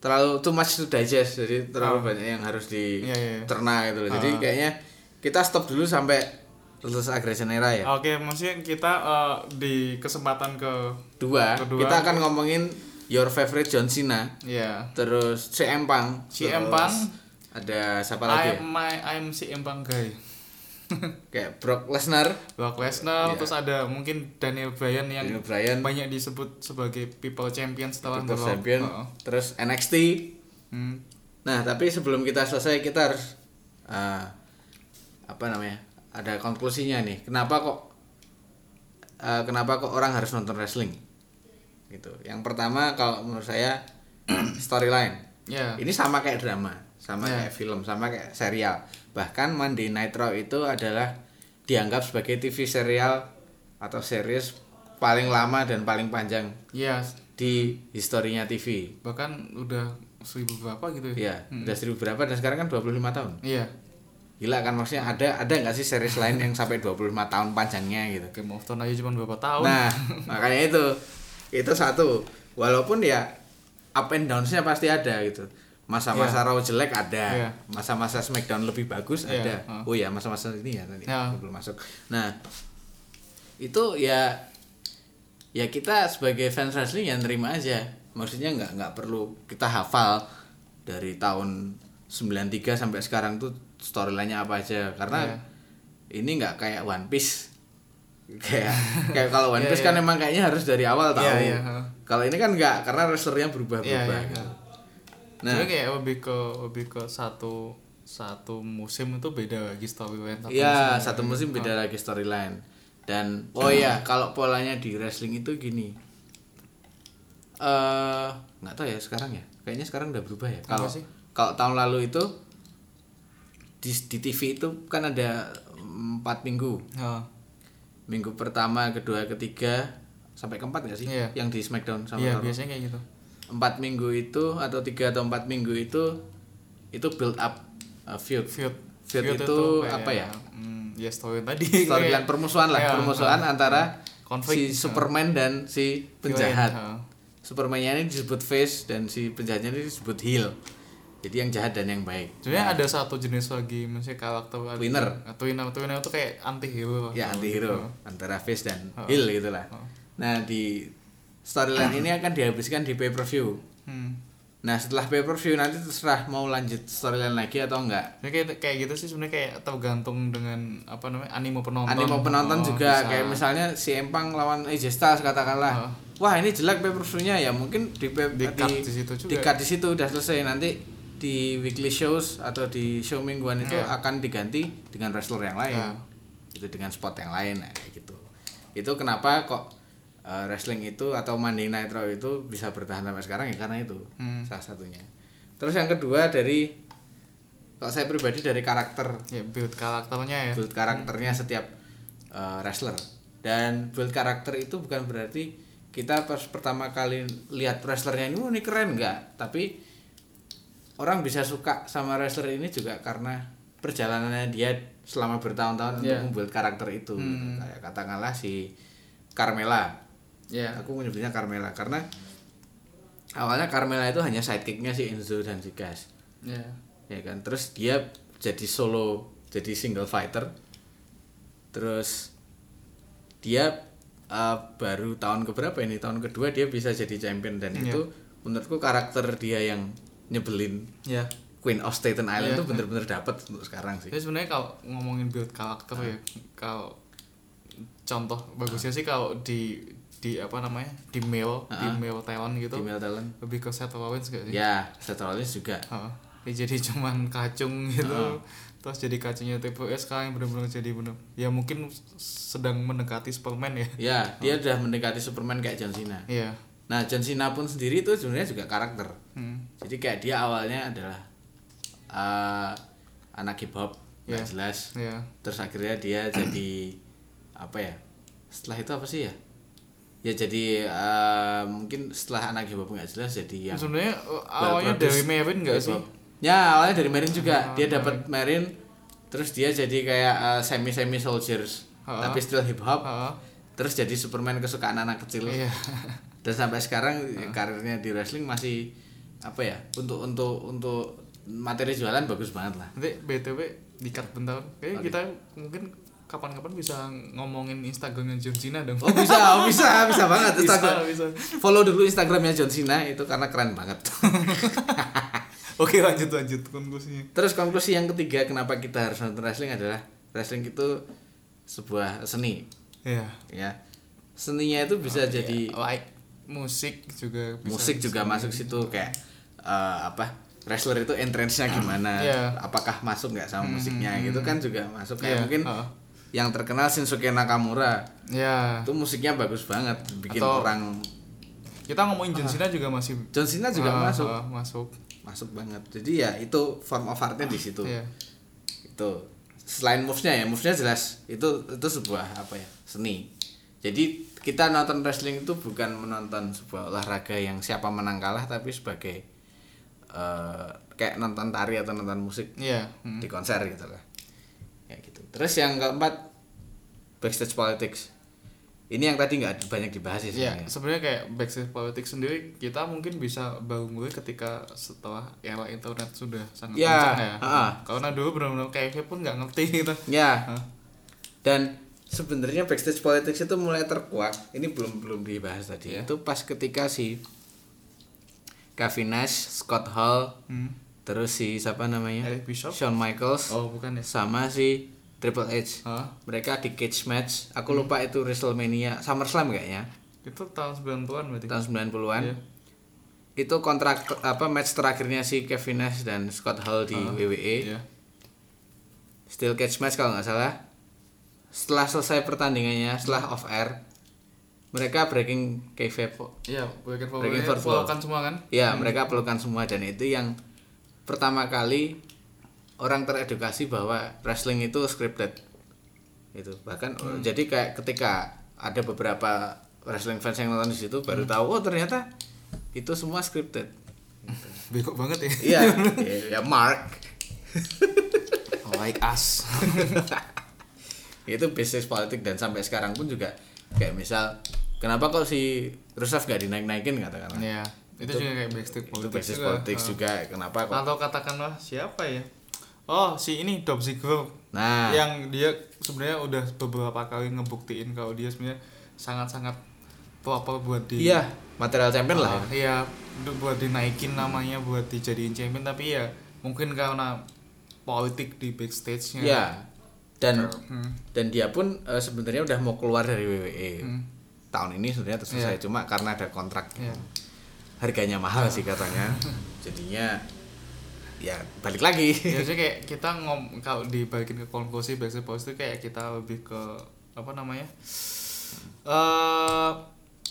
terlalu too much to digest jadi terlalu Ah. banyak yang harus Iya, iya. dicerna gitu loh jadi kayaknya kita stop dulu sampai lulus aggression era ya oke maksudnya kita eh, di kesempatan ke dua Kedua. kita akan ngomongin your favorite John Cena ya terus CM Punk CM terus Punk. ada siapa lagi ya? I'm my I'm si Empang guy kayak Brock Lesnar Brock Lesnar Iya. terus ada mungkin Daniel Bryan yang Daniel Bryan banyak disebut sebagai people champion setelah People. Champion Heeh. terus NXT Hmm. Nah, tapi sebelum kita selesai kita harus uh, apa namanya? Ada konklusinya nih. Kenapa kok uh, kenapa kok orang harus nonton wrestling? Gitu. Yang pertama kalau menurut saya storyline. ya Ini sama kayak drama, sama Ya. kayak film, sama kayak serial. Bahkan Monday Night Raw itu adalah dianggap sebagai TV serial atau series paling lama dan paling panjang ya di historinya TV. bahkan udah seribu berapa gitu Iya, udah seribu berapa dan sekarang kan 25 tahun. iya Gila kan maksudnya ada ada nggak sih series lain yang sampai 25 tahun panjangnya gitu. Game of Thrones aja cuma berapa tahun Nah, makanya itu. Itu satu. Walaupun ya up and downs-nya pasti ada gitu. Masa-masa Raw jelek ada, Iya. masa-masa SmackDown lebih bagus Iya, ada. Oh ya, masa-masa ini ya tadi Ya. belum masuk. Nah, itu ya ya kita sebagai fans wrestling ya nerima aja. Maksudnya nggak nggak perlu kita hafal dari tahun 93 sampai sekarang tuh storyline-nya apa aja karena Iya. ini nggak kayak One Piece kayak kayak kalau One Iya, Piece iya. kan emang kayaknya harus dari awal tahu. Iya, iya, heeh. Kalau ini kan nggak karena wrestlernya berubah-berubah. iya gitu. iya. Nah, Sebenarnya kayak lebih ke lebih ke satu satu musim itu beda lagi storyline Iya, musim. satu musim beda lagi storyline. Dan oh iya, kalau polanya di wrestling itu gini. Eh, nggak tahu ya sekarang ya. Kayaknya sekarang udah berubah ya. Kalau sih? kalau tahun lalu itu di, di TV itu kan ada empat minggu. Heeh. Minggu pertama, kedua, ketiga sampai keempat nggak sih? Iya. Yang di Smackdown sama Raw. biasanya kayak gitu Empat minggu itu atau tiga atau empat minggu itu itu build up uh, feud. feud Feud itu kayak, apa ya? hmm, ya tadi storyline permusuhan lah Iya, permusuhan heeh. antara Konflik, si Superman dan si penjahat Heeh. Supermannya ini disebut face dan si penjahatnya ini disebut heel jadi yang jahat dan yang baik Sebenarnya ada satu jenis lagi misalnya karakter ada- Twinner. Ah, Twinner, Twinner itu kayak anti hero. ya anti hero antara face dan Heeh. heel gitulah Heeh. nah di storyline ini akan dihabiskan di pay per view Hmm. nah setelah pay per view nanti terserah mau lanjut storyline lagi atau enggak Ya kayak kayak gitu sih sebenarnya kayak tergantung dengan apa namanya animo penonton. animo penonton Oh, juga bisa. kayak misalnya si Empang lawan AJ Styles katakanlah Heeh. wah ini jelek pay per view-nya ya mungkin di pay- Di cut di situ juga. di cut di situ udah selesai nanti di weekly shows atau di show mingguan itu Iya. akan diganti dengan wrestler yang lain. Iya. itu dengan spot yang lain nah, kayak gitu. Itu kenapa kok uh, wrestling itu atau Monday Night Raw itu bisa bertahan sampai sekarang? Ya karena itu Hmm. salah satunya. Terus yang kedua dari kalau saya pribadi dari karakter. Ya build karakternya ya. build karakternya setiap uh, wrestler. Dan build karakter itu bukan berarti kita pas pertama kali lihat wrestlernya ini "Oh, ini keren. Enggak tapi orang bisa suka sama wrestler ini juga karena perjalanannya dia selama bertahun-tahun Iya. untuk membuat karakter itu. Hmm. kayak katakanlah si Carmela ya aku menyebutnya Carmela karena awalnya Carmela itu hanya sidekicknya si Enzo dan si Gas. Ya ya kan? Terus dia jadi solo jadi single fighter. Terus dia uh, baru tahun keberapa ini? Tahun kedua dia bisa jadi champion dan Iya. itu menurutku karakter dia yang nyebelin. Ya Queen of Staten Island Iya. itu bener-bener dapat untuk sekarang sih. Jadi sebenarnya kalau ngomongin build karakter ya, kalau contoh bagusnya sih kalau di di apa namanya di male di Ah. male talent gitu female talent. lebih ke Seth Rollins gak sih? ya Seth Rollins juga. Heeh. Dia jadi cuman kacung gitu. Terus jadi kacungnya Triple H sekarang yang benar-benar jadi benar ya mungkin sedang mendekati Superman ya. Ya dia udah mendekati Superman kayak John Cena. Iya nah John Cena pun sendiri itu sebenarnya juga karakter. Hmm. jadi kayak dia awalnya adalah uh, anak hip hop nggak Iya. jelas. Ya terus akhirnya dia jadi apa ya setelah itu apa sih ya? Ya jadi uh, mungkin setelah anak hip hop nggak jelas jadi yang sebenarnya uh, awalnya dari Marin gak hip sih? Ya awalnya dari Marine juga. Ah, dia dapat Marine terus dia jadi kayak uh, semi semi soldiers Ah. tapi still hip hop Heeh. terus jadi Superman kesukaan anak kecil. Iya dan sampai sekarang karirnya di wrestling masih apa ya untuk untuk untuk materi jualan bagus banget lah. Nanti btw dikat bentar. Kayaknya kita mungkin kapan-kapan bisa ngomongin Instagramnya John Cena dong. Oh bisa oh bisa bisa banget bisa Instagram. bisa. Follow dulu Instagramnya John Cena itu karena keren banget. Oke lanjut lanjut konklusinya. Terus konklusi yang ketiga kenapa kita harus nonton wrestling adalah wrestling itu sebuah seni. Ya ya. Seninya itu bisa jadi like musik juga bisa musik juga masuk situ kayak eh, apa wrestler itu entrance-nya gimana Iya. apakah masuk nggak sama musiknya gitu kan juga masuk. Kayak Iya, mungkin heeh. yang terkenal Shinsuke Nakamura. Ya itu musiknya bagus banget bikin Atau- orang kita ngomongin John Cena juga masih John Cena juga Ah, masuk. ah, masuk. Masuk banget. Jadi ya itu form of artnya di situ. Iya. itu. Selain movesnya ya movesnya jelas. Itu itu sebuah apa ya seni. Jadi kita nonton wrestling itu bukan menonton sebuah olahraga yang siapa menang kalah tapi sebagai eh, kayak nonton tari atau nonton musik iya hmm. di konser gitu lah kayak gitu terus yang keempat backstage politics ini yang tadi nggak banyak dibahas sih Iya, sebenarnya sebenarnya kayak backstage politics sendiri kita mungkin bisa baru mulai ketika setelah era internet sudah sangat Ya, kencang ya. ah. Karena dulu benar-benar kayaknya pun nggak ngerti gitu. ya Hah? dan sebenarnya backstage politics itu mulai terkuak ini belum belum dibahas tadi Iya. itu pas ketika si Kevin Nash, Scott Hall, Hmm. terus si siapa namanya Eric? Shawn Michaels Oh, bukan ya. sama si Triple H Hah? mereka di cage match aku Hmm. lupa itu WrestleMania SummerSlam kayaknya Itu tahun 90-an berarti. tahun 90-an Iya. itu kontrak apa match terakhirnya si Kevin Nash dan Scott Hall di WWE Iya. Steel cage match kalau nggak salah. Setelah selesai pertandingannya, setelah off air, mereka breaking kayfabe. Iya, breaking forward. Breaking fourth wall. kan semua kan? Ya, mereka pelukan semua dan itu yang pertama kali orang teredukasi bahwa wrestling itu scripted. Itu bahkan jadi kayak ketika ada beberapa wrestling fans yang nonton di situ baru tahu oh ternyata itu semua scripted. Bego banget ya. Iya, ya, ya Mark. like us. itu bisnis politik dan sampai sekarang pun juga kayak misal kenapa kok si Rusev gak dinaik-naikin katakanlah Iya. Itu, juga kayak backstage itu bisnis juga. politik Ah. juga kenapa kok Atau katakanlah siapa ya? Oh, si ini Dolph Ziggler. nah yang dia sebenarnya udah beberapa kali ngebuktiin kalau dia sebenarnya sangat-sangat proper buat di iya material champion lah Ah, iya buat dinaikin namanya buat dijadiin champion tapi ya mungkin karena politik di backstage-nya ya dan Hmm. dan dia pun eh, sebenarnya udah mau keluar dari WWE Hmm. tahun ini sebenarnya selesai. Iya. cuma karena ada kontrak. Iya. harganya mahal sih katanya. Jadinya ya balik lagi. Ya jadi kayak kita ngom kalau dibalikin ke konklusi backstage politik kayak kita lebih ke apa namanya eh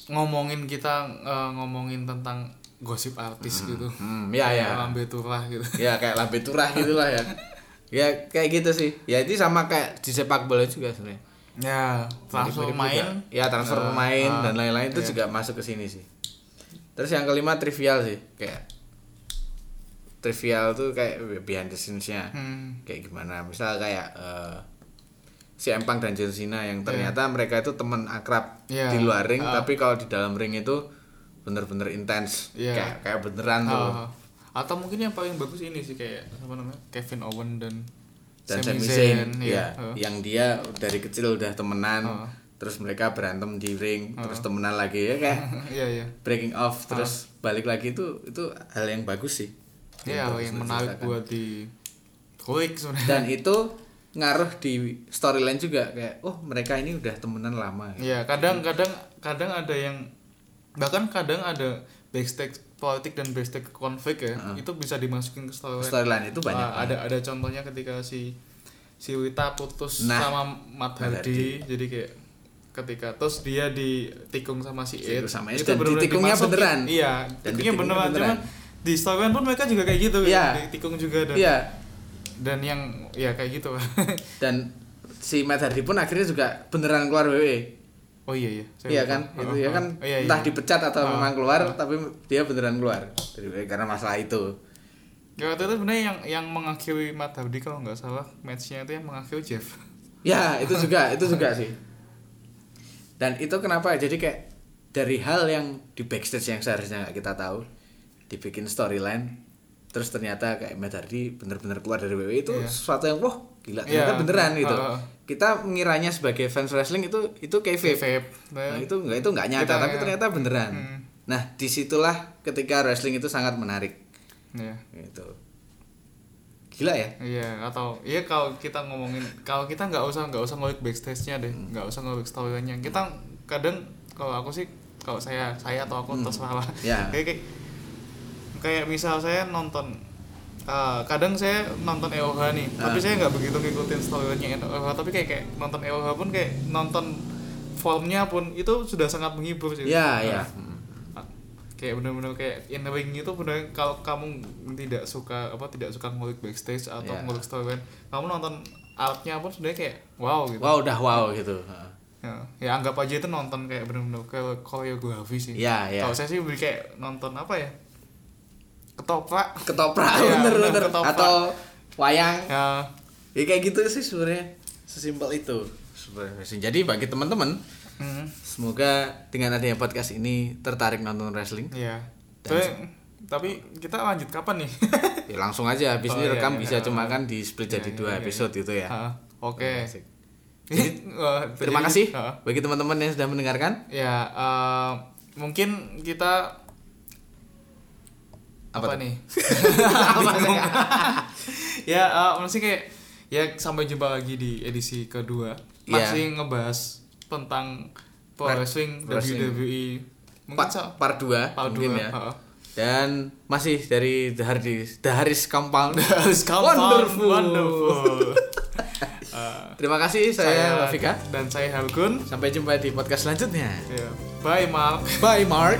ngomongin kita eh, ngomongin tentang gosip artis gitu. Hmm, ya ya. lambe turah gitu. Ya kayak lambe turah gitu lah ya ya kayak gitu sih ya itu sama kayak di sepak bola juga sebenarnya ya transfer Mirip-mirip main juga. ya transfer Eh, pemain ah, dan lain-lain itu iya. juga masuk ke sini sih terus yang kelima trivial sih kayak trivial tuh kayak behind the scenes-nya Hmm. kayak gimana misal kayak eh, si Empang dan John Cena yang ternyata mereka itu teman akrab Iya. di luar ring Ah. tapi kalau di dalam ring itu bener-bener intens Iya. kayak kayak beneran tuh Ah, atau mungkin yang paling bagus ini sih kayak apa namanya Kevin Owen dan dan Sami Zayn, Zayn iya. ya, Ah. yang dia dari kecil udah temenan Ah. terus mereka berantem di ring terus temenan lagi ya kayak Iya iya. breaking off terus balik lagi itu itu hal yang bagus sih Iya bagus yang menarik diceritakan. buat di sebenarnya. dan itu ngaruh di storyline juga kayak oh mereka ini udah temenan lama Iya kadang kadang kadang ada yang bahkan kadang ada backstage politik dan backstage konflik ya itu bisa dimasukin ke storyline. storyline itu banyak Ah, ada ada contohnya ketika si si Wita putus Nah, sama Mat Mat Hardy jadi kayak ketika terus dia ditikung sama si sama It, itu dan ditikungnya dimasukin. beneran. iya Dan ditikungnya beneran beneran. cuman di storyline pun mereka juga kayak gitu Iya. ditikung juga dan iya dan yang ya kayak gitu dan si Matt Hardy pun akhirnya juga beneran keluar WWE oh iya iya. Saya iya kan? Oh, itu ya oh. kan Oh, iya, iya. entah dipecat atau Oh, memang keluar tapi dia beneran keluar. Dari WWE karena masalah itu. Ya waktu itu sebenarnya yang yang mengakhiri Matt Hardy kalau nggak salah matchnya itu yang mengakhiri Jeff. Ya itu juga itu juga sih. Dan itu kenapa? Jadi kayak dari hal yang di backstage yang seharusnya nggak kita tahu dibikin storyline terus ternyata kayak Matt Hardy bener-bener keluar dari WWE itu Iya. sesuatu yang wah gila ternyata Iya. beneran gitu Heeh. kita mengiranya sebagai fans wrestling itu itu kayfabe Vape Nah, itu enggak itu enggak nyata Kita- tapi ternyata beneran Hmm. nah di situlah ketika wrestling itu sangat menarik ya gitu gila ya Iya, atau iya kalau kita ngomongin kalau kita nggak usah nggak usah ngulik backstage-nya deh, Hmm. nggak usah ngulik storyline-nya. Kita kadang kalau aku sih kalau saya saya atau aku terserah lah. Ya. Kayak, kayak kayak misal saya nonton eh, kadang saya nonton EOH nih, tapi Ah. saya nggak begitu ngikutin storyline-nya EOH, tapi kayak kayak nonton EOH pun kayak nonton formnya pun itu sudah sangat menghibur sih. ya ya kayak bener-bener kayak in the ring itu bener kalau kamu tidak suka apa tidak suka ngulik backstage atau Ya. ngulik storyline kamu nonton artnya pun sebenarnya kayak wow gitu wow udah wow gitu Heeh. ya, ya anggap aja itu nonton kayak bener-bener kayak koreografi sih Ya, ya. kalau saya sih lebih kayak nonton apa ya ketoprak. Ketoprak Iya, bener bener, bener. ketoprak. atau wayang. Ya. Ya kayak gitu sih sebenarnya. Sesimpel itu. Sebenarnya jadi bagi teman-teman hmm, semoga dengan adanya podcast ini tertarik nonton wrestling. Ya Dan tapi, tapi kita lanjut kapan nih? Ya langsung aja. Habis Oh, ini iya, rekam iya. bisa cuma kan di split Iya, jadi iya, dua iya, episode iya. gitu ya. Oke. Asik. Jadi, terima kasih bagi teman-teman yang sudah mendengarkan. Ya, eh, mungkin kita Apa apa, nih? Bingung. ya, eh, masih kayak ya sampai jumpa lagi di edisi kedua. Iya. Masih ngebahas tentang pro Re- wrestling, wrestling. WWE. Mungkin part, sa- part 2 part mungkin dua, ya heeh. dan masih dari The Hardis The Haris Compound Harus compound, Wonderful. wonderful. Eh, terima kasih saya, Rafika dan saya Halgun. sampai jumpa di podcast selanjutnya Ya. Bye, Mark. bye Mark